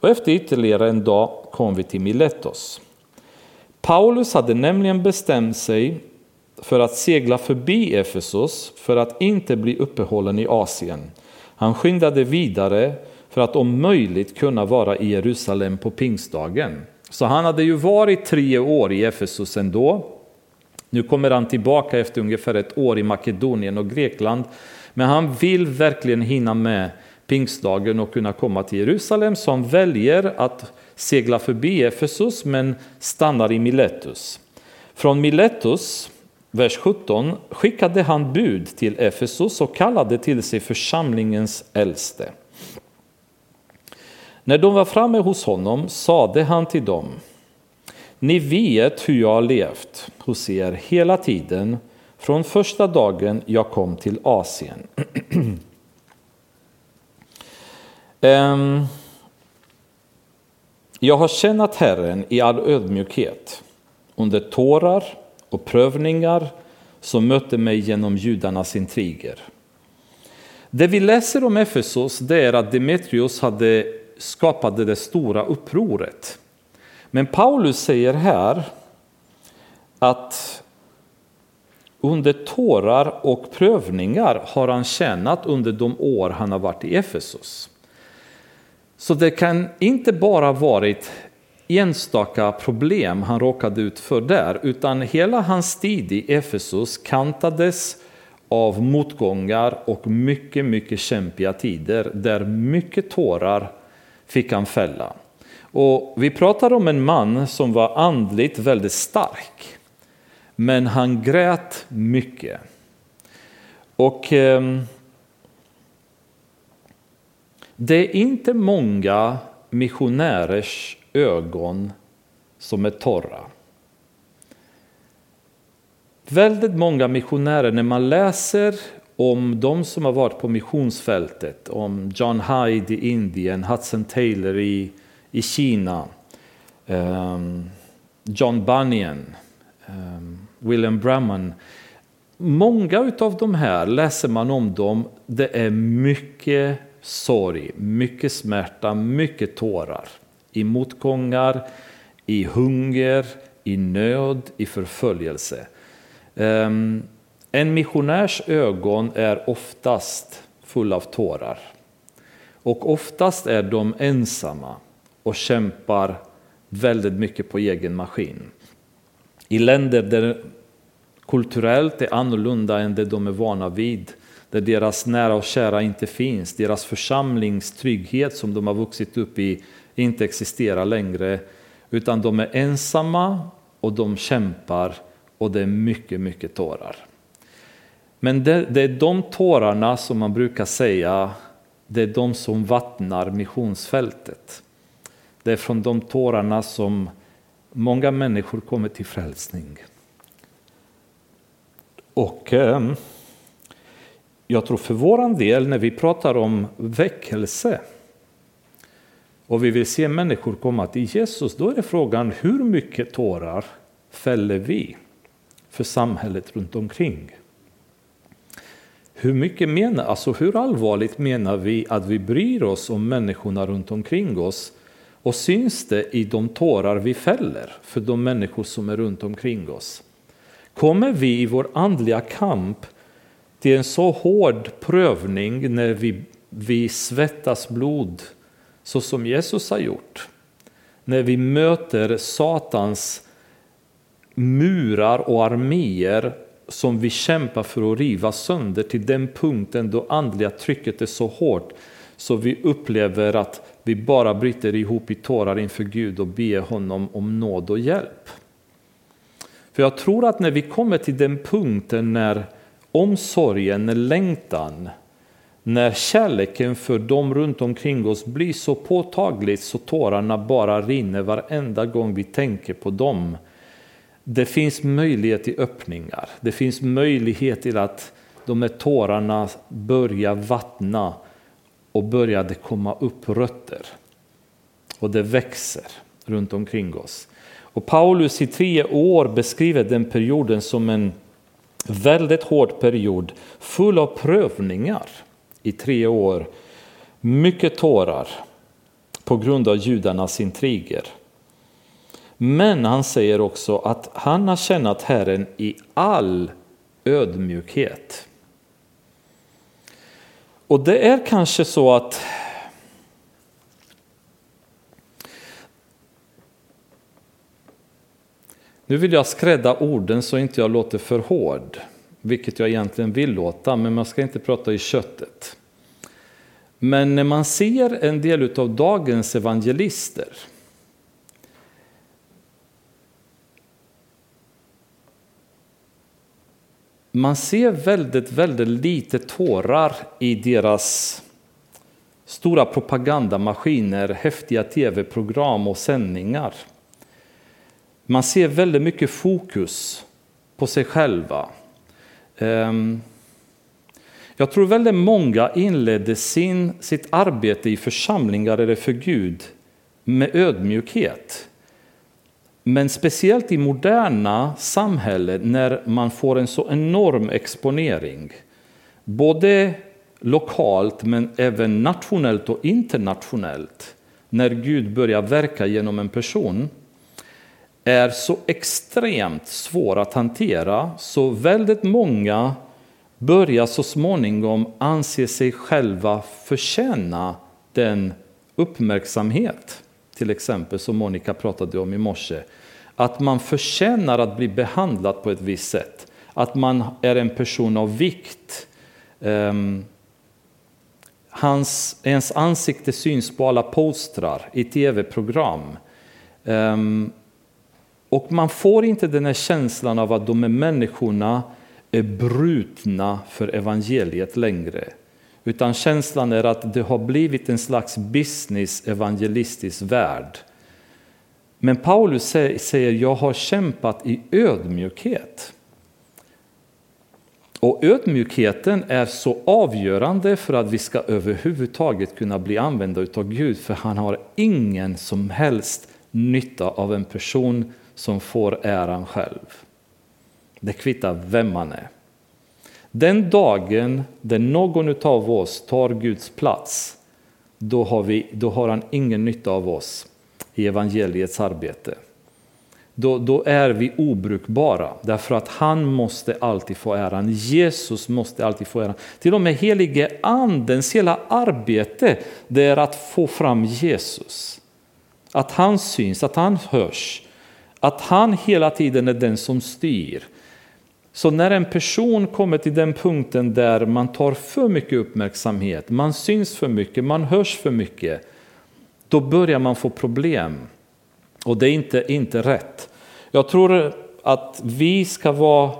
och efter ytterligare en dag kom vi till Miletos. Paulus hade nämligen bestämt sig för att segla förbi Efesos för att inte bli uppehållen i Asien. Han skyndade vidare för att om möjligt kunna vara i Jerusalem på pingstdagen. Så han hade ju varit tre år i Efesos ändå. Nu kommer han tillbaka efter ungefär ett år i Makedonien och Grekland. Men han vill verkligen hinna med pingstdagen och kunna komma till Jerusalem så han väljer att segla förbi Efesus men stannar i Miletus. Från Miletus, vers 17, skickade han bud till Efesus och kallade till sig församlingens äldste. När de var framme hos honom sade han till dem Ni vet hur jag har levt hos er hela tiden från första dagen jag kom till Asien. Ehm, jag har tjänat Herren i all ödmjukhet under tårar och prövningar som mötte mig genom judarnas intriger. Det vi läser om Efesos det är att Demetrius hade skapade det stora upproret. Men Paulus säger här att under tårar och prövningar har han tjänat under de år han har varit i Efesos. Så det kan inte bara varit enstaka problem han råkade ut för där, utan hela hans tid i Efesos kantades av motgångar och mycket, mycket kämpiga tider där mycket tårar fick han fälla. Och vi pratar om en man som var andligt väldigt stark, men han grät mycket. Och eh, det är inte många missionärers ögon som är torra. Väldigt många missionärer, när man läser om de som har varit på missionsfältet, om John Hyde i Indien, Hudson Taylor i, i Kina, um, John Bunyan, um, William Brahman. Många av de här läser man om dem, det är mycket sorg, mycket smärta, mycket tårar. I motgångar, i hunger, i nöd, i förföljelse. Um, en missionärs ögon är oftast fulla av tårar. Och oftast är de ensamma och kämpar väldigt mycket på egen maskin. I länder där kulturellt är annorlunda än det de är vana vid, där deras nära och kära inte finns, deras församlingstrygghet som de har vuxit upp i inte existerar längre, utan de är ensamma och de kämpar och det är mycket, mycket tårar. Men det, det, är de tårarna som man brukar säga, det är de som vattnar missionsfältet. Det är från de tårarna som många människor kommer till frälsning. Och eh, jag tror för vår del, när vi pratar om väckelse och vi vill se människor komma till Jesus, då är det frågan hur mycket tårar fäller vi för samhället runt omkring? Hur mycket menar, alltså hur allvarligt menar vi att vi bryr oss om människorna runt omkring oss? Och syns det i de tårar vi fäller för de människor som är runt omkring oss? Kommer vi i vår andliga kamp till en så hård prövning när vi, vi svettas blod så som Jesus har gjort? När vi möter Satans murar och arméer som vi kämpar för att riva sönder till den punkten då andliga trycket är så hårt så vi upplever att vi bara bryter ihop i tårar inför Gud och ber honom om nåd och hjälp. För jag tror att när vi kommer till den punkten när omsorgen, när längtan, när kärleken för dem runt omkring oss blir så påtaglig så tårarna bara rinner varenda gång vi tänker på dem. Det finns möjlighet till öppningar. Det finns möjlighet till att de här tårarna börjar vattna och började komma upp rötter. Och det växer runt omkring oss. Och Paulus i tre år beskriver den perioden som en väldigt hård period full av prövningar i tre år. Mycket tårar på grund av judarnas intriger. Men han säger också att han har tjänat Herren i all ödmjukhet. Och det är kanske så att Nu vill jag skrädda orden så inte jag låter för hård, vilket jag egentligen vill låta, men man ska inte prata i köttet. Men när man ser en del av dagens evangelister man ser väldigt, väldigt lite tårar i deras stora propagandamaskiner, häftiga tv-program och sändningar. Man ser väldigt mycket fokus på sig själva. Ehm, jag tror väldigt många inledde sin, sitt arbete i församlingar eller för Gud med ödmjukhet. Men speciellt i moderna samhällen när man får en så enorm exponering, både lokalt men även nationellt och internationellt, när Gud börjar verka genom en person, är så extremt svår att hantera. Så väldigt många börjar så småningom anse sig själva förtjäna den uppmärksamhet, till exempel som Monica pratade om i morse, att man förtjänar att bli behandlad på ett visst sätt, att man är en person av vikt. Um, hans, ens ansikte syns på alla postrar i tv-program. Um, och man får inte den här känslan av att de här människorna är brutna för evangeliet längre. Utan känslan är att det har blivit en slags business evangelistisk värld. Men Paulus säger, jag har kämpat i ödmjukhet. Och ödmjukheten är så avgörande för att vi ska överhuvudtaget kunna bli använda av Gud, för han har ingen som helst nytta av en person som får äran själv. Det kvittar vem man är. Den dagen där någon av oss tar Guds plats, då har, vi, då har han ingen nytta av oss i evangeliets arbete. Då, då, är vi obrukbara, därför att han måste alltid få äran. Jesus måste alltid få äran. Till och med helige andens hela arbete, det är att få fram Jesus. Att han syns, att han hörs, att han hela tiden är den som styr. Så när en person kommer till den punkten där man tar för mycket uppmärksamhet, man syns för mycket, man hörs för mycket, då börjar man få problem. Och det är inte, inte rätt. Jag tror att vi ska vara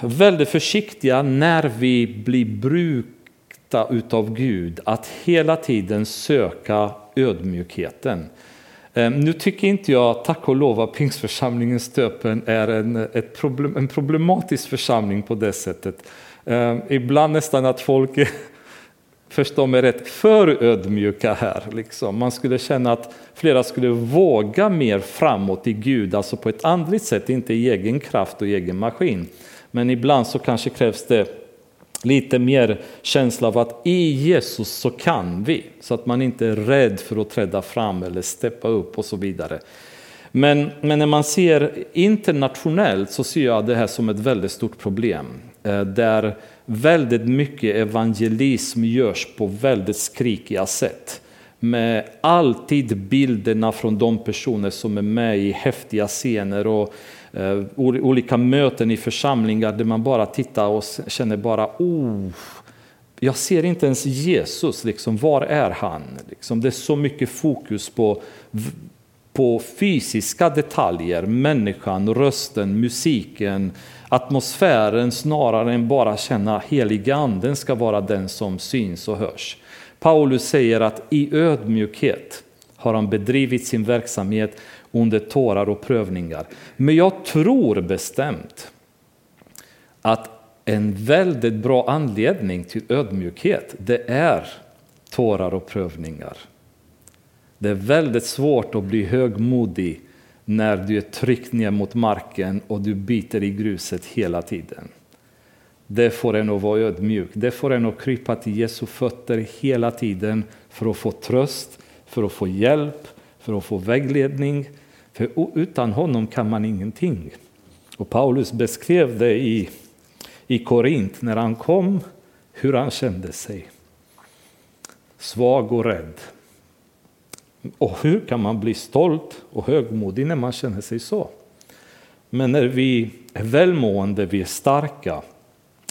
väldigt försiktiga när vi blir brukta utav Gud, att hela tiden söka ödmjukheten. Ehm, nu tycker inte jag, tack och lov, att Pingstförsamlingen Stöpen är en, ett problem, en problematisk församling på det sättet. Ehm, ibland nästan att folk förstå mig rätt, för ödmjuka här. Liksom. Man skulle känna att flera skulle våga mer framåt i Gud, alltså på ett andligt sätt, inte i egen kraft och egen maskin. Men ibland så kanske krävs det lite mer känsla av att i Jesus så kan vi, så att man inte är rädd för att träda fram eller steppa upp och så vidare. Men, men när man ser internationellt så ser jag det här som ett väldigt stort problem. Eh, där väldigt mycket evangelism görs på väldigt skrikiga sätt. Med alltid bilderna från de personer som är med i häftiga scener och Eh, olika möten i församlingar där man bara tittar och känner bara oh, jag ser inte ens Jesus, liksom, var är han? Liksom, det är så mycket fokus på, på fysiska detaljer, människan, rösten, musiken, atmosfären snarare än bara känna heliga anden ska vara den som syns och hörs. Paulus säger att i ödmjukhet har han bedrivit sin verksamhet under tårar och prövningar. Men jag tror bestämt att en väldigt bra anledning till ödmjukhet, det är tårar och prövningar. Det är väldigt svårt att bli högmodig när du är tryckt ner mot marken och du biter i gruset hela tiden. Det får en att vara ödmjuk. Det får en att krypa till Jesu fötter hela tiden för att få tröst, för att få hjälp, för att få vägledning. För utan honom kan man ingenting. Och Paulus beskrev det i, i Korint när han kom, hur han kände sig. Svag och rädd. Och hur kan man bli stolt och högmodig när man känner sig så? Men när vi är välmående, vi är starka,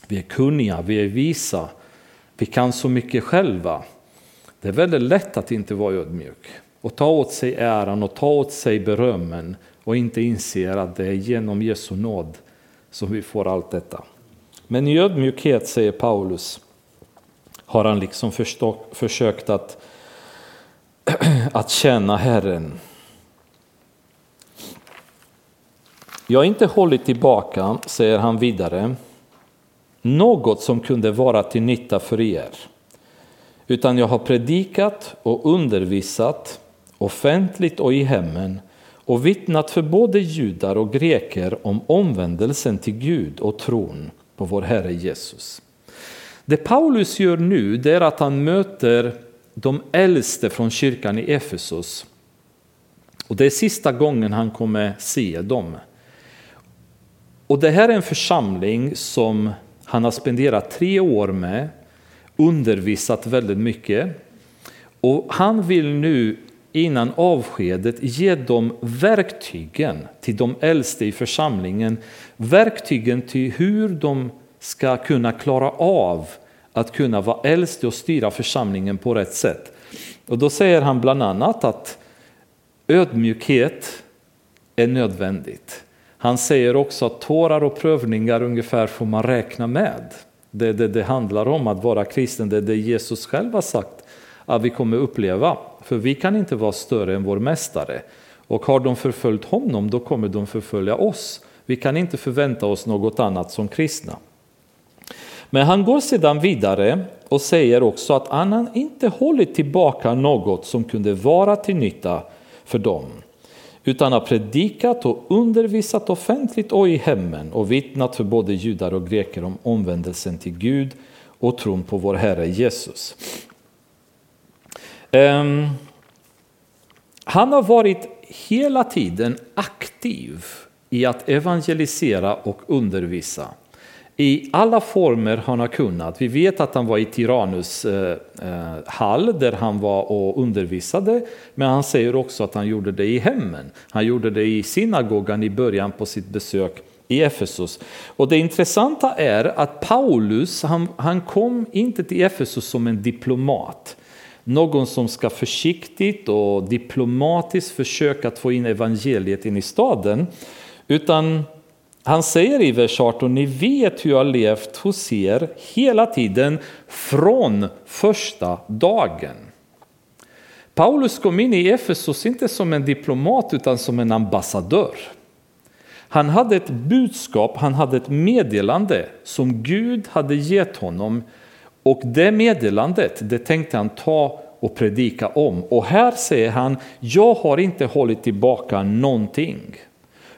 vi är kunniga, vi är visa, vi kan så mycket själva. Det är väldigt lätt att inte vara ödmjuk och ta åt sig äran och ta åt sig berömmen och inte inser att det är genom Jesu nåd som vi får allt detta. Men i ödmjukhet, säger Paulus, har han liksom försökt att, att känna Herren. Jag har inte hållit tillbaka, säger han vidare, något som kunde vara till nytta för er. Utan jag har predikat och undervisat offentligt och i hemmen och vittnat för både judar och greker om omvändelsen till Gud och tron på vår Herre Jesus. Det Paulus gör nu det är att han möter de äldste från kyrkan i Efesos. Och det är sista gången han kommer se dem. Och det här är en församling som han har spenderat tre år med, undervisat väldigt mycket. Och han vill nu innan avskedet ge dem verktygen till de äldste i församlingen, verktygen till hur de ska kunna klara av att kunna vara äldste och styra församlingen på rätt sätt. Och då säger han bland annat att ödmjukhet är nödvändigt. Han säger också att tårar och prövningar ungefär får man räkna med. Det, det, det handlar om att vara kristen, det är det Jesus själv har sagt att vi kommer uppleva. För vi kan inte vara större än vår mästare. Och har de förföljt honom, då kommer de förfölja oss. Vi kan inte förvänta oss något annat som kristna. Men han går sedan vidare och säger också att han inte hållit tillbaka något som kunde vara till nytta för dem utan har predikat och undervisat offentligt och i hemmen och vittnat för både judar och greker om omvändelsen till Gud och tron på vår Herre Jesus. Um, han har varit hela tiden aktiv i att evangelisera och undervisa i alla former han har kunnat. Vi vet att han var i Tyrannus eh, eh, hall där han var och undervisade, men han säger också att han gjorde det i hemmen. Han gjorde det i synagogan i början på sitt besök i Efesus. Och det intressanta är att Paulus, han, han kom inte till Efesus som en diplomat. Någon som ska försiktigt och diplomatiskt försöka att få in evangeliet in i staden. Utan han säger i vers 18, ni vet hur jag levt hos er hela tiden från första dagen. Paulus kom in i Efesos inte som en diplomat utan som en ambassadör. Han hade ett budskap, han hade ett meddelande som Gud hade gett honom och det meddelandet det tänkte han ta och predika om. Och här säger han, jag har inte hållit tillbaka någonting.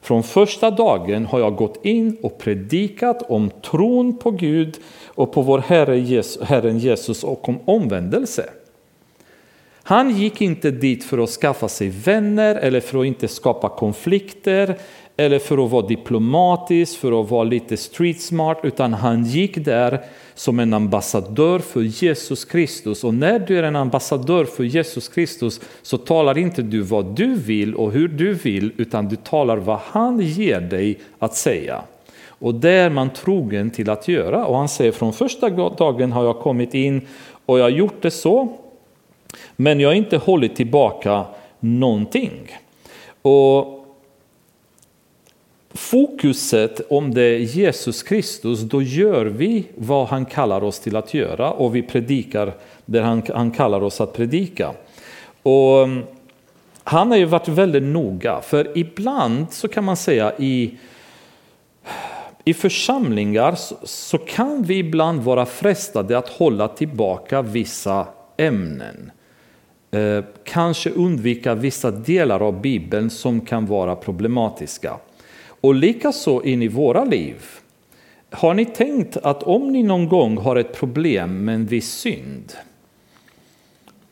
Från första dagen har jag gått in och predikat om tron på Gud och på vår Herre Jesus, Herren Jesus och om omvändelse. Han gick inte dit för att skaffa sig vänner eller för att inte skapa konflikter eller för att vara diplomatisk, för att vara lite street smart, utan han gick där som en ambassadör för Jesus Kristus. Och när du är en ambassadör för Jesus Kristus så talar inte du vad du vill och hur du vill, utan du talar vad han ger dig att säga. Och det är man trogen till att göra. Och han säger från första dagen har jag kommit in och jag har gjort det så, men jag har inte hållit tillbaka någonting. Och fokuset om det är Jesus Kristus, då gör vi vad han kallar oss till att göra och vi predikar det han, han kallar oss att predika. Och mm, han har ju varit väldigt noga, för ibland så kan man säga i, i församlingar så, så kan vi ibland vara frestade att hålla tillbaka vissa ämnen. Eh, kanske undvika vissa delar av Bibeln som kan vara problematiska. Och likaså in i våra liv. Har ni tänkt att om ni någon gång har ett problem med en viss synd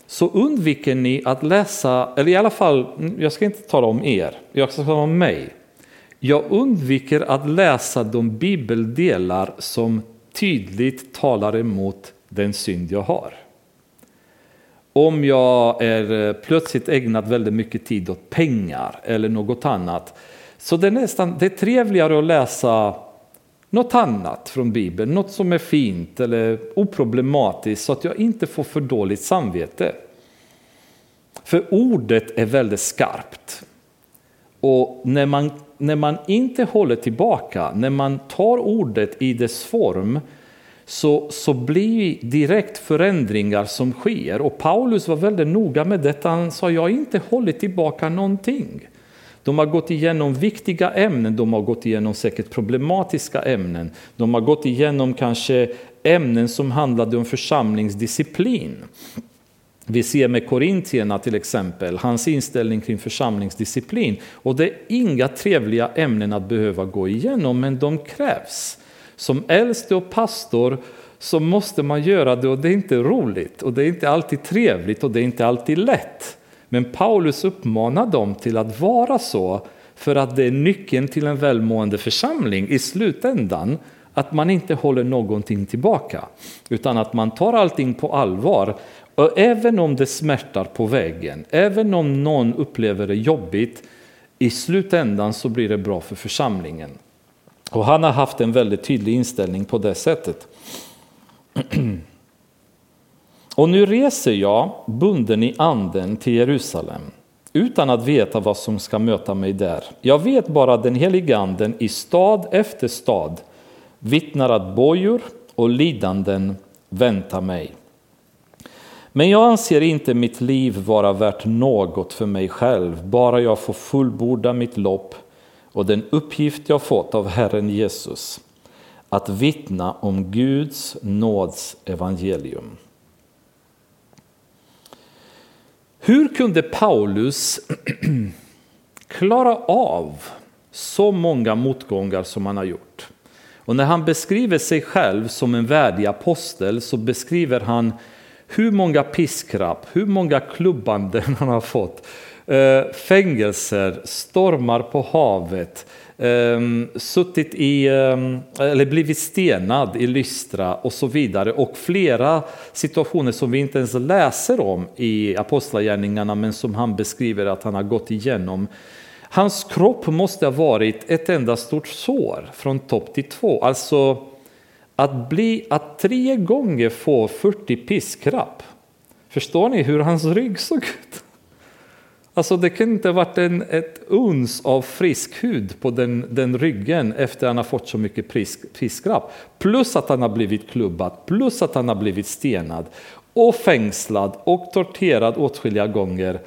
så undviker ni att läsa, eller i alla fall, jag ska inte tala om er, jag ska tala om mig. Jag undviker att läsa de bibeldelar som tydligt talar emot den synd jag har. Om jag är eh, plötsligt ägnat väldigt mycket tid åt pengar eller något annat så det är nästan det är trevligare att läsa något annat från Bibeln, något som är fint eller oproblematiskt så att jag inte får för dåligt samvete. För ordet är väldigt skarpt. Och när man, när man inte håller tillbaka, när man tar ordet i dess form så, så blir direkt förändringar som sker. Och Paulus var väldigt noga med detta. Han sa, jag har inte hållit tillbaka någonting. De har gått igenom viktiga ämnen, de har gått igenom säkert problematiska ämnen. De har gått igenom kanske ämnen som handlade om församlingsdisciplin. Vi ser med korintierna till exempel, hans inställning kring församlingsdisciplin. Och det är inga trevliga ämnen att behöva gå igenom, men de krävs. Som äldste och pastor så måste man göra det och det är inte roligt och det är inte alltid trevligt och det är inte alltid lätt. Men Paulus uppmanar dem till att vara så för att det är nyckeln till en välmående församling i slutändan. Att man inte håller någonting tillbaka utan att man tar allting på allvar. Och även om det smärtar på vägen, även om någon upplever det jobbigt, i slutändan så blir det bra för församlingen. Och han har haft en väldigt tydlig inställning på det sättet. Och nu reser jag bunden i anden till Jerusalem utan att veta vad som ska möta mig där. Jag vet bara att den helige anden i stad efter stad vittnar att bojor och lidanden väntar mig. Men jag anser inte mitt liv vara värt något för mig själv, bara jag får fullborda mitt lopp och den uppgift jag fått av Herren Jesus, att vittna om Guds nåds evangelium. Hur kunde Paulus klara av så många motgångar som han har gjort? Och när han beskriver sig själv som en värdig apostel så beskriver han hur många piskrapp, hur många klubbanden han har fått. Eh, fängelser, stormar på havet, Ehm, suttit i, ehm, eller blivit stenad i Lystra och så vidare. Och flera situationer som vi inte ens läser om i Apostlagärningarna men som han beskriver att han har gått igenom. Hans kropp måste ha varit ett enda stort sår från topp till två. Alltså att, bli, att tre gånger få 40 piskrapp. Förstår ni hur hans rygg såg ut? Alltså det kan inte ha varit en, ett uns av frisk hud på den, den ryggen efter att han har fått så mycket piskrapp. Plus att han har blivit klubbad, plus att han har blivit stenad och fängslad och torterad åtskilliga gånger.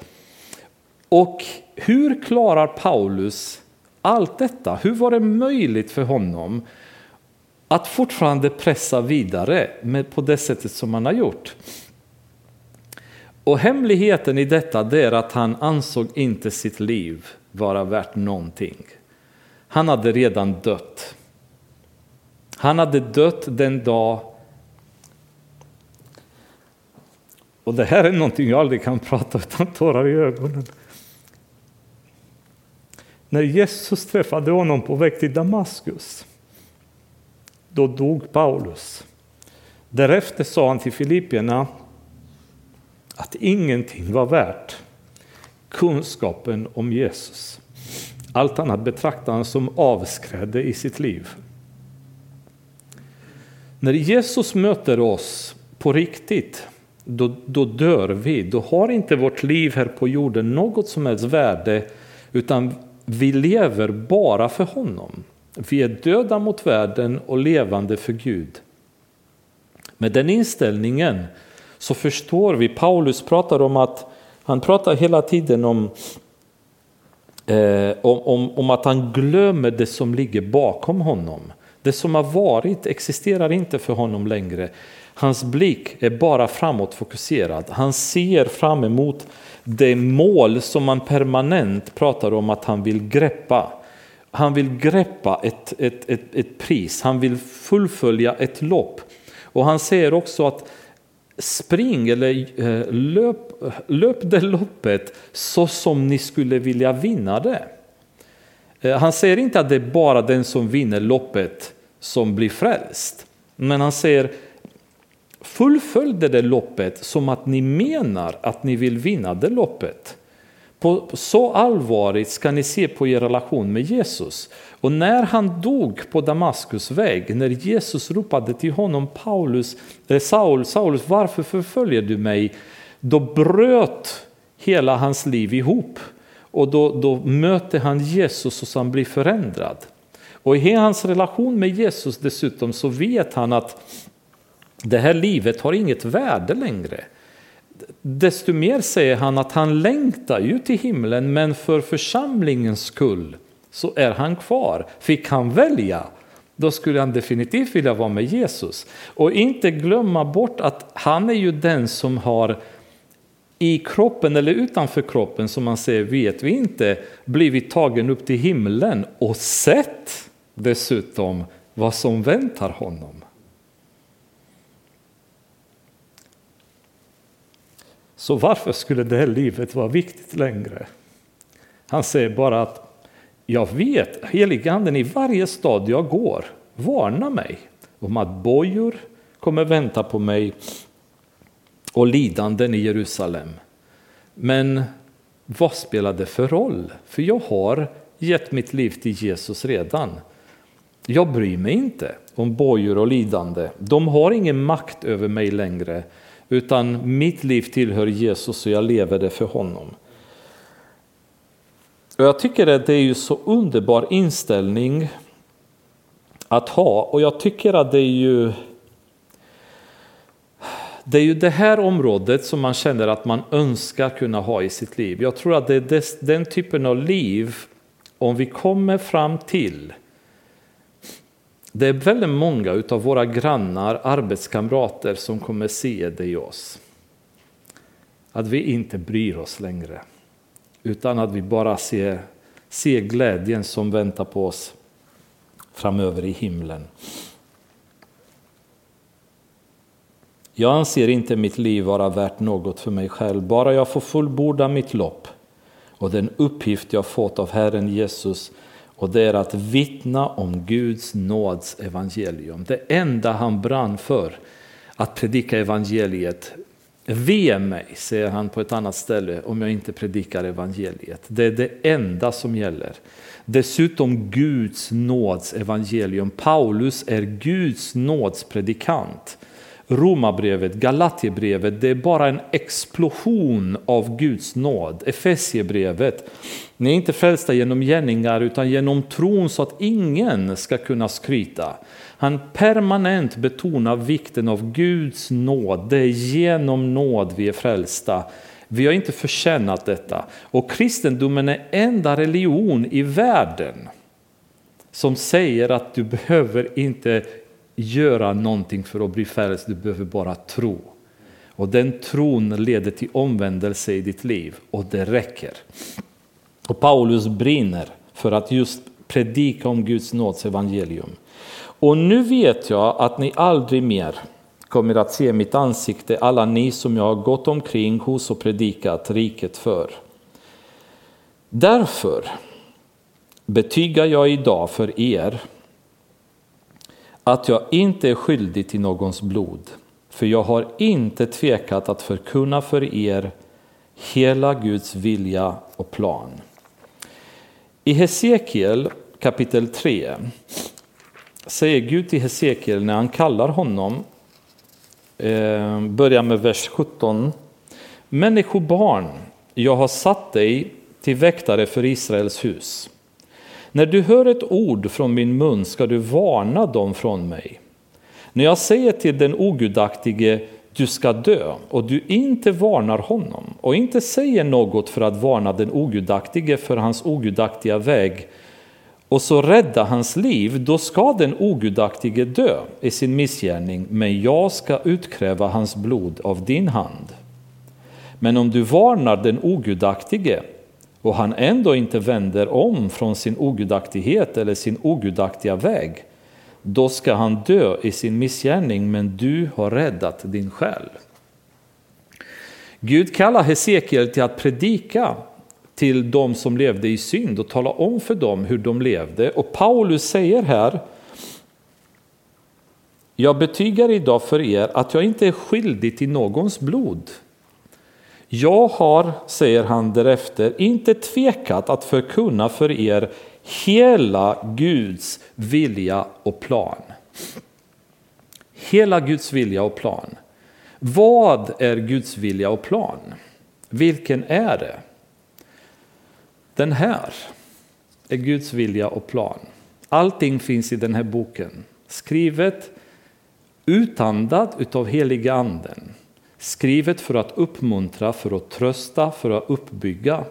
Och hur klarar Paulus allt detta? Hur var det möjligt för honom att fortfarande pressa vidare med, på det sättet som han har gjort? Och hemligheten i detta är att han ansåg inte sitt liv vara värt någonting. Han hade redan dött. Han hade dött den dag och det här är någonting jag aldrig kan prata utan tårar i ögonen. När Jesus träffade honom på väg till Damaskus, då dog Paulus. Därefter sa han till Filippierna att ingenting var värt kunskapen om Jesus. Allt annat betraktade han som avskrädde i sitt liv. När Jesus möter oss på riktigt, då, då dör vi. Då har inte vårt liv här på jorden något som helst värde utan vi lever bara för honom. Vi är döda mot världen och levande för Gud. Med den inställningen så förstår vi, Paulus pratar om att han pratar hela tiden om, eh, om, om, om att han glömmer det som ligger bakom honom. Det som har varit existerar inte för honom längre. Hans blick är bara framåtfokuserad. Han ser fram emot det mål som man permanent pratar om att han vill greppa. Han vill greppa ett, ett, ett, ett pris, han vill fullfölja ett lopp. Och han säger också att spring eller eh, löp, löp det loppet så som ni skulle vilja vinna det. Eh, han säger inte att det är bara den som vinner loppet som blir frälst. Men han säger fullfölj det loppet som att ni menar att ni vill vinna det loppet. På, så allvarligt ska ni se på er relation med Jesus. Och när han dog på Damaskus väg, när Jesus ropade till honom Paulus, eh, Saul, Saulus, varför förföljer du mig? Då bröt hela hans liv ihop. Och då, då möter han Jesus och han blir förändrad. Och i hans relation med Jesus dessutom så vet han att det här livet har inget värde längre. Desto mer säger han att han längtar ju till himlen men för församlingens skull så är han kvar. Fick han välja då skulle han definitivt vilja vara med Jesus. Och inte glömma bort att han är ju den som har i kroppen eller utanför kroppen som man säger vet vi inte blivit tagen upp till himlen och sett dessutom vad som väntar honom. Så varför skulle det här livet vara viktigt längre? Han säger bara att jag vet, heliganden i varje stad jag går varnar mig om att bojor kommer vänta på mig och lidanden i Jerusalem. Men vad spelar det för roll? För jag har gett mitt liv till Jesus redan. Jag bryr mig inte om bojor och lidande. De har ingen makt över mig längre. Utan mitt liv tillhör Jesus och jag lever det för honom. Och jag tycker att det är ju så underbar inställning att ha och jag tycker att det är ju det är ju det här området som man känner att man önskar kunna ha i sitt liv. Jag tror att det är den typen av liv, om vi kommer fram till det är väldigt många av våra grannar, arbetskamrater som kommer se det i oss. Att vi inte bryr oss längre. Utan att vi bara ser, ser glädjen som väntar på oss framöver i himlen. Jag anser inte mitt liv vara värt något för mig själv, bara jag får fullborda mitt lopp och den uppgift jag fått av Herren Jesus och det är att vittna om Guds nåds evangelium. Det enda han brann för, att predika evangeliet. Ve mig, säger han på ett annat ställe, om jag inte predikar evangeliet. Det är det enda som gäller. Dessutom Guds nåds evangelium. Paulus är Guds nåds predikant. Romarbrevet, Galatierbrevet, det är bara en explosion av Guds nåd. Efesiebrevet, ni är inte frälsta genom gärningar utan genom tron så att ingen ska kunna skryta. Han permanent betonar vikten av Guds nåd. Det är genom nåd vi är frälsta. Vi har inte förtjänat detta. Och kristendomen är enda religion i världen som säger att du behöver inte göra någonting för att bli frälst, du behöver bara tro. Och den tron leder till omvändelse i ditt liv och det räcker. Och Paulus brinner för att just predika om Guds nåds evangelium. Och nu vet jag att ni aldrig mer kommer att se mitt ansikte, alla ni som jag har gått omkring hos och predikat riket för. Därför betygar jag idag för er att jag inte är skyldig till någons blod, för jag har inte tvekat att förkunna för er hela Guds vilja och plan. I Hesekiel kapitel 3 säger Gud till Hesekiel när han kallar honom, eh, börjar med vers 17. Människobarn, jag har satt dig till väktare för Israels hus. När du hör ett ord från min mun ska du varna dem från mig. När jag säger till den ogudaktige du ska dö och du inte varnar honom och inte säger något för att varna den ogudaktige för hans ogudaktiga väg och så rädda hans liv, då ska den ogudaktige dö i sin missgärning, men jag ska utkräva hans blod av din hand. Men om du varnar den ogudaktige och han ändå inte vänder om från sin ogudaktighet eller sin ogudaktiga väg, då ska han dö i sin missgärning, men du har räddat din själ. Gud kallar Hesekiel till att predika till de som levde i synd och tala om för dem hur de levde. Och Paulus säger här, jag betygar idag för er att jag inte är skyldig till någons blod. Jag har, säger han därefter, inte tvekat att förkunna för er hela Guds vilja och plan. Hela Guds vilja och plan. Vad är Guds vilja och plan? Vilken är det? Den här är Guds vilja och plan. Allting finns i den här boken. Skrivet, utandad utav heliga anden. Skrivet för att uppmuntra, för att trösta, för att uppbygga,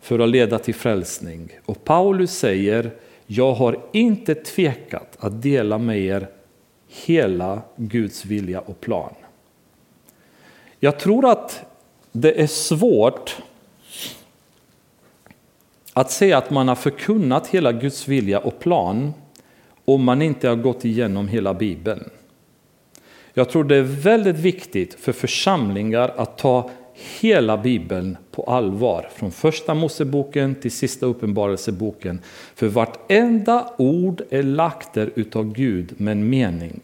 för att leda till frälsning. Och Paulus säger, jag har inte tvekat att dela med er hela Guds vilja och plan. Jag tror att det är svårt att säga att man har förkunnat hela Guds vilja och plan om man inte har gått igenom hela Bibeln. Jag tror det är väldigt viktigt för församlingar att ta hela Bibeln på allvar, från första Moseboken till sista Uppenbarelseboken. För vartenda ord är lagt där utav Gud med en mening.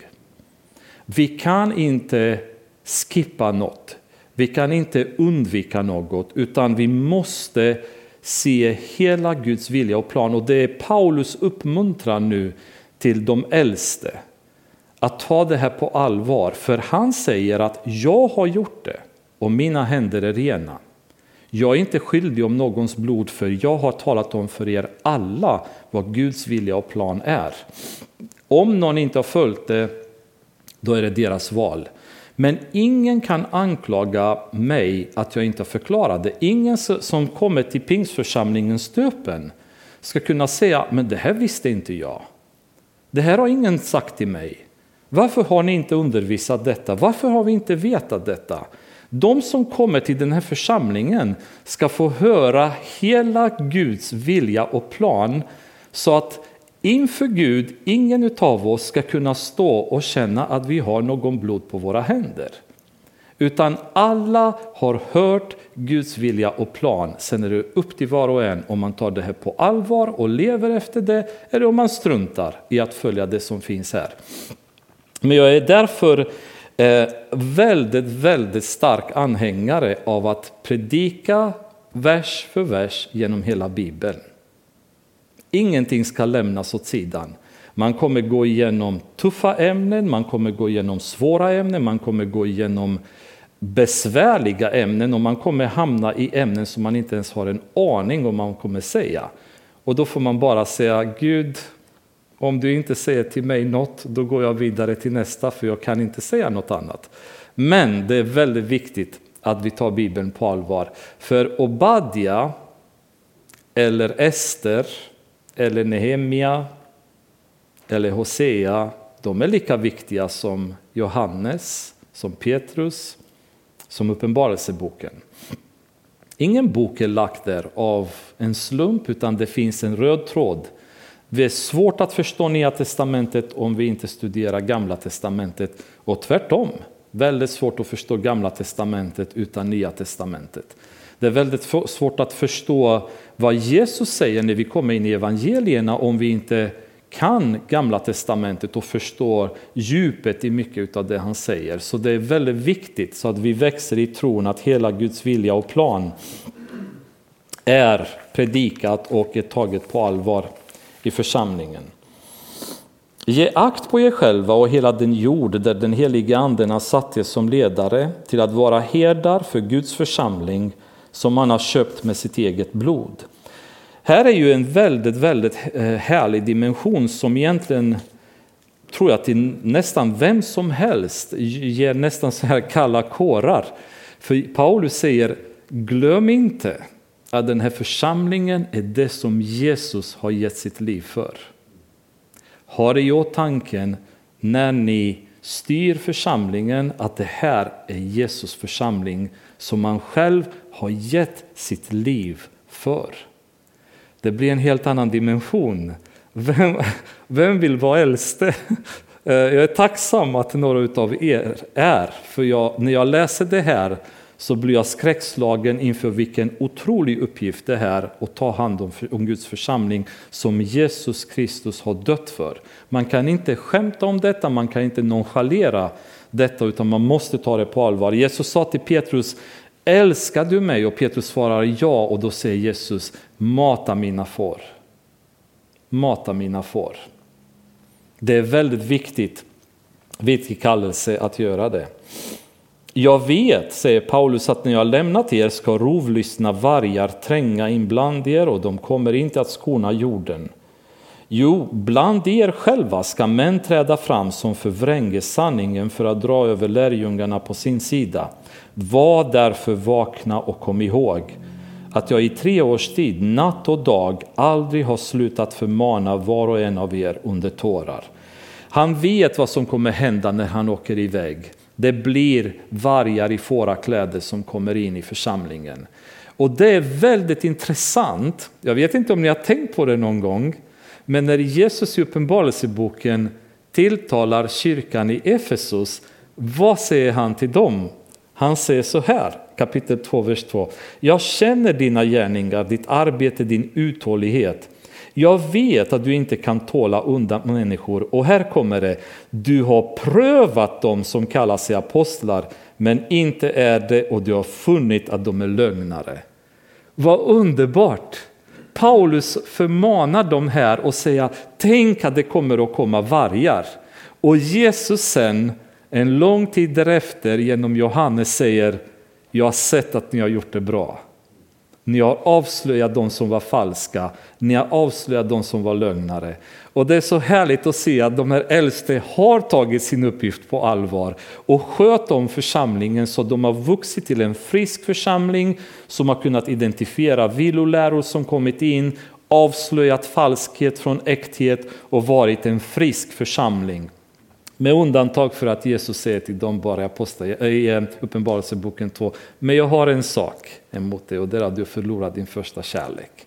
Vi kan inte skippa något, vi kan inte undvika något, utan vi måste se hela Guds vilja och plan. Och det är Paulus uppmuntran nu till de äldste att ta det här på allvar. För han säger att jag har gjort det och mina händer är rena. Jag är inte skyldig om någons blod för jag har talat om för er alla vad Guds vilja och plan är. Om någon inte har följt det, då är det deras val. Men ingen kan anklaga mig att jag inte förklarade. det. Ingen som kommer till pingstförsamlingens stöpen ska kunna säga, men det här visste inte jag. Det här har ingen sagt till mig. Varför har ni inte undervisat detta? Varför har vi inte vetat detta? De som kommer till den här församlingen ska få höra hela Guds vilja och plan så att inför Gud ingen av oss ska kunna stå och känna att vi har någon blod på våra händer. Utan alla har hört Guds vilja och plan. Sen är det upp till var och en om man tar det här på allvar och lever efter det eller om man struntar i att följa det som finns här. Men jag är därför eh, väldigt, väldigt stark anhängare av att predika vers för vers genom hela Bibeln. Ingenting ska lämnas åt sidan. Man kommer gå igenom tuffa ämnen, man kommer gå igenom svåra ämnen, man kommer gå igenom besvärliga ämnen och man kommer hamna i ämnen som man inte ens har en aning om man kommer säga. Och då får man bara säga Gud, om du inte säger till mig något, då går jag vidare till nästa för jag kan inte säga något annat. Men det är väldigt viktigt att vi tar Bibeln på allvar. För Obadja eller Ester eller Nehemia eller Hosea, de är lika viktiga som Johannes, som Petrus, som Uppenbarelseboken. Ingen bok är lagd där av en slump utan det finns en röd tråd. Det är svårt att förstå Nya Testamentet om vi inte studerar Gamla Testamentet och tvärtom. Väldigt svårt att förstå Gamla Testamentet utan Nya Testamentet. Det är väldigt svårt att förstå vad Jesus säger när vi kommer in i evangelierna om vi inte kan Gamla Testamentet och förstår djupet i mycket av det han säger. Så det är väldigt viktigt så att vi växer i tron att hela Guds vilja och plan är predikat och är taget på allvar i församlingen. Ge akt på er själva och hela den jord där den helige anden har satt er som ledare till att vara herdar för Guds församling som han har köpt med sitt eget blod. Här är ju en väldigt, väldigt eh, härlig dimension som egentligen tror jag till nästan vem som helst ger nästan så här kalla kårar. För Paulus säger, glöm inte att den här församlingen är det som Jesus har gett sitt liv för. Ha det i åtanke när ni styr församlingen att det här är Jesus församling som man själv har gett sitt liv för. Det blir en helt annan dimension. Vem, vem vill vara äldste? Eh, jag är tacksam att några av er är, för jag, när jag läser det här så blir jag skräckslagen inför vilken otrolig uppgift det är att ta hand om, om Guds församling som Jesus Kristus har dött för. Man kan inte skämta om detta, man kan inte nonchalera detta utan man måste ta det på allvar. Jesus sa till Petrus, älskar du mig? Och Petrus svarar ja och då säger Jesus, mata mina får. Mata mina får. Det är väldigt viktigt, viktig kallelse att göra det. Jag vet, säger Paulus, att när jag lämnat er ska rovlystna vargar tränga in bland er och de kommer inte att skona jorden. Jo, bland er själva ska män träda fram som förvränger sanningen för att dra över lärjungarna på sin sida. Var därför vakna och kom ihåg att jag i tre års tid, natt och dag, aldrig har slutat förmana var och en av er under tårar. Han vet vad som kommer hända när han åker iväg. Det blir vargar i fårakläder som kommer in i församlingen. Och det är väldigt intressant. Jag vet inte om ni har tänkt på det någon gång. Men när Jesus i Uppenbarelseboken tilltalar kyrkan i Efesus, vad säger han till dem? Han säger så här, kapitel 2, vers 2. Jag känner dina gärningar, ditt arbete, din uthållighet jag vet att du inte kan tåla undan människor och här kommer det. Du har prövat dem som kallar sig apostlar men inte är det och du har funnit att de är lögnare. Vad underbart! Paulus förmanar dem här och säger tänk att det kommer att komma vargar. Och Jesus sen en lång tid därefter genom Johannes säger jag har sett att ni har gjort det bra. Ni har avslöjat de som var falska, ni har avslöjat de som var lögnare. Och det är så härligt att se att de här äldste har tagit sin uppgift på allvar och sköt om församlingen så de har vuxit till en frisk församling som har kunnat identifiera viloläror som kommit in, avslöjat falskhet från äkthet och varit en frisk församling. Med undantag för att Jesus säger till dem bara i i eh, Uppenbarelseboken 2, men jag har en sak emot dig och det är att du förlorat din första kärlek.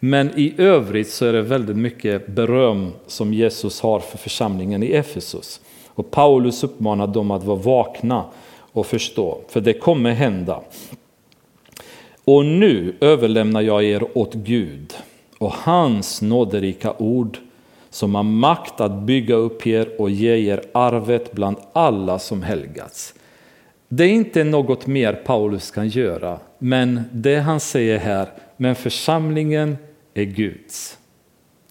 Men i övrigt så är det väldigt mycket beröm som Jesus har för församlingen i Efesus. Och Paulus uppmanar dem att vara vakna och förstå, för det kommer hända. Och nu överlämnar jag er åt Gud och hans nåderika ord som har makt att bygga upp er och ge er arvet bland alla som helgats. Det är inte något mer Paulus kan göra, men det han säger här, men församlingen är Guds.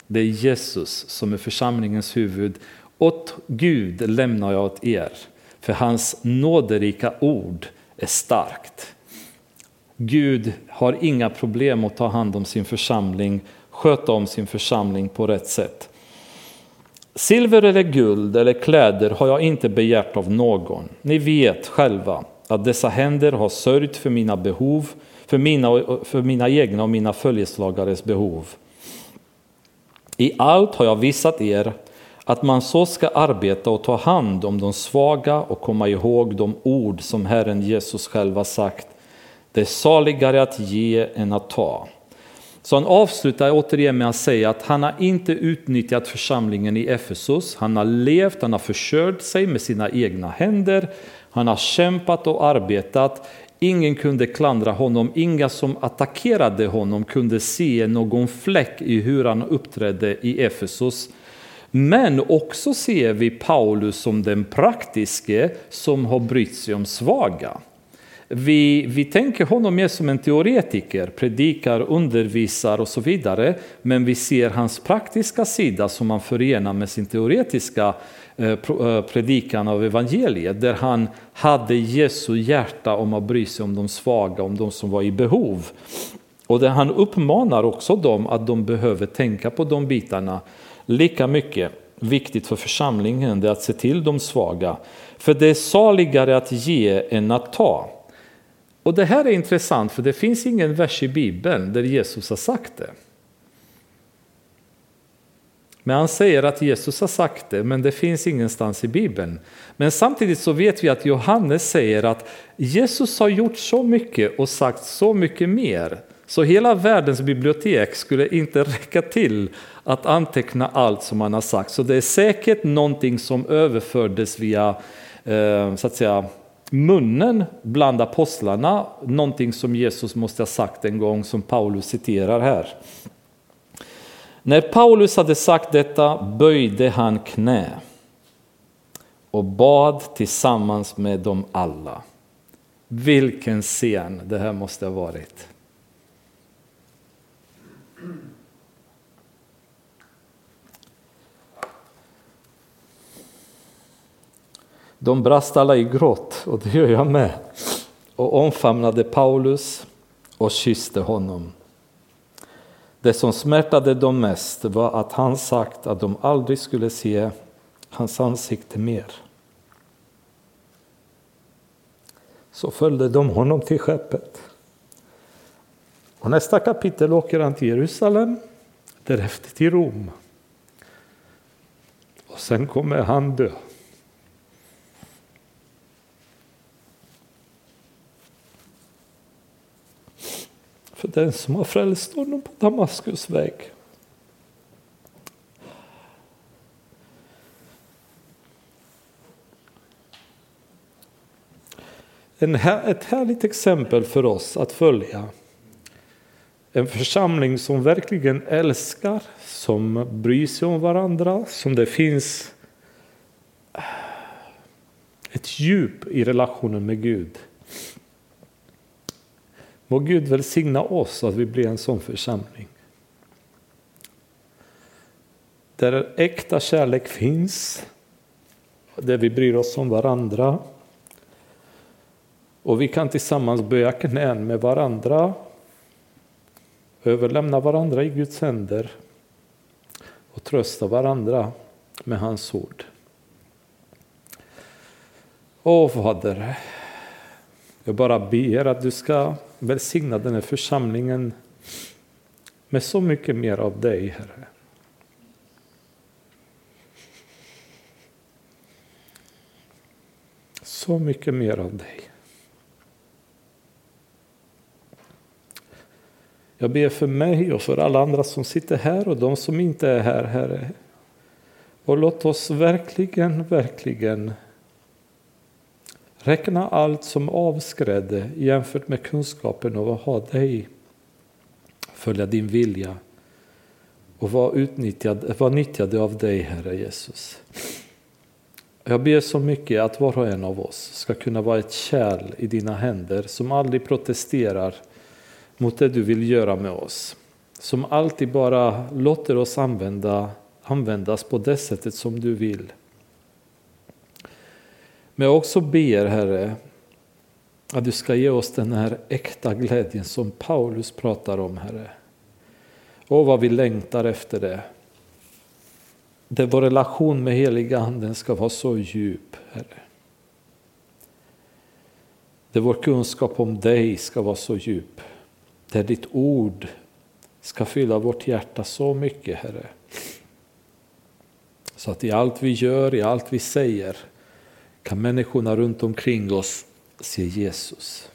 Det är Jesus som är församlingens huvud. Åt Gud lämnar jag åt er, för hans nåderika ord är starkt. Gud har inga problem att ta hand om sin församling, sköta om sin församling på rätt sätt. Silver eller guld eller kläder har jag inte begärt av någon. Ni vet själva att dessa händer har sörjt för mina behov, för mina, för mina egna och mina följeslagares behov. I allt har jag visat er att man så ska arbeta och ta hand om de svaga och komma ihåg de ord som Herren Jesus själv har sagt. Det är saligare att ge än att ta. Så han avslutar återigen med att säga att han har inte utnyttjat församlingen i Efesus. Han har levt, han har försörjt sig med sina egna händer. Han har kämpat och arbetat. Ingen kunde klandra honom, inga som attackerade honom kunde se någon fläck i hur han uppträdde i Efesos. Men också ser vi Paulus som den praktiske som har brytt sig om svaga. Vi, vi tänker honom mer som en teoretiker, predikar, undervisar och så vidare. Men vi ser hans praktiska sida som han förenar med sin teoretiska Eh, eh, predikan av evangeliet. Där han hade Jesu hjärta om att bry sig om de svaga, om de som var i behov. Och där han uppmanar också dem att de behöver tänka på de bitarna lika mycket. Viktigt för församlingen är att se till de svaga. För det är saligare att ge än att ta. Och det här är intressant för det finns ingen vers i Bibeln där Jesus har sagt det. Men han säger att Jesus har sagt det, men det finns ingenstans i Bibeln. Men samtidigt så vet vi att Johannes säger att Jesus har gjort så mycket och sagt så mycket mer. Så hela världens bibliotek skulle inte räcka till att anteckna allt som han har sagt. Så det är säkert någonting som överfördes via eh, så att säga, munnen bland apostlarna, någonting som Jesus måste ha sagt en gång som Paulus citerar här. När Paulus hade sagt detta böjde han knä och bad tillsammans med dem alla. Vilken scen det här måste ha varit. De brast alla i gråt, och det gör jag med, och omfamnade Paulus och kysste honom. Det som smärtade dem mest var att han sagt att de aldrig skulle se hans ansikte mer. Så följde de honom till skeppet. Och nästa kapitel åker han till Jerusalem, därefter till Rom. Och sen kommer han dö. För den som har frälst honom på Damaskus väg. En här, ett härligt exempel för oss att följa. En församling som verkligen älskar, som bryr sig om varandra, som det finns ett djup i relationen med Gud. Må Gud välsigna oss så att vi blir en sån församling. Där äkta kärlek finns, där vi bryr oss om varandra. Och vi kan tillsammans böja knän med varandra, överlämna varandra i Guds händer och trösta varandra med hans ord. Åh Fader, jag bara ber att du ska välsigna den här församlingen med så mycket mer av dig, Herre. Så mycket mer av dig. Jag ber för mig och för alla andra som sitter här och de som inte är här, Herre. Och låt oss verkligen, verkligen Räkna allt som avskrädde jämfört med kunskapen av att ha dig, följa din vilja och vara, utnyttjad, vara nyttjade av dig, Herre Jesus. Jag ber så mycket att var och en av oss ska kunna vara ett kärl i dina händer som aldrig protesterar mot det du vill göra med oss. Som alltid bara låter oss använda, användas på det sättet som du vill. Men jag också ber Herre att du ska ge oss den här äkta glädjen som Paulus pratar om Herre. Och vad vi längtar efter det. Där vår relation med heliga anden ska vara så djup Herre. Där vår kunskap om dig ska vara så djup. Där ditt ord ska fylla vårt hjärta så mycket Herre. Så att i allt vi gör, i allt vi säger kan människorna runt omkring oss se Jesus.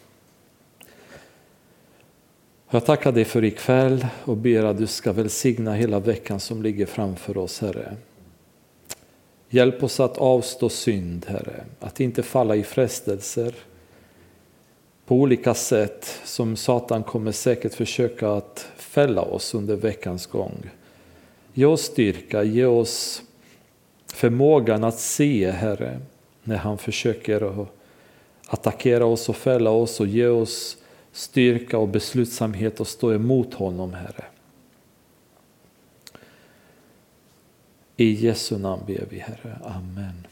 Jag tackar dig för ikväll och ber att du ska välsigna hela veckan som ligger framför oss, Herre. Hjälp oss att avstå synd, Herre, att inte falla i frestelser på olika sätt som Satan kommer säkert försöka att fälla oss under veckans gång. Ge oss styrka, ge oss förmågan att se, Herre, när han försöker attackera oss och fälla oss och ge oss styrka och beslutsamhet att stå emot honom, Herre. I Jesu namn ber vi, Herre. Amen.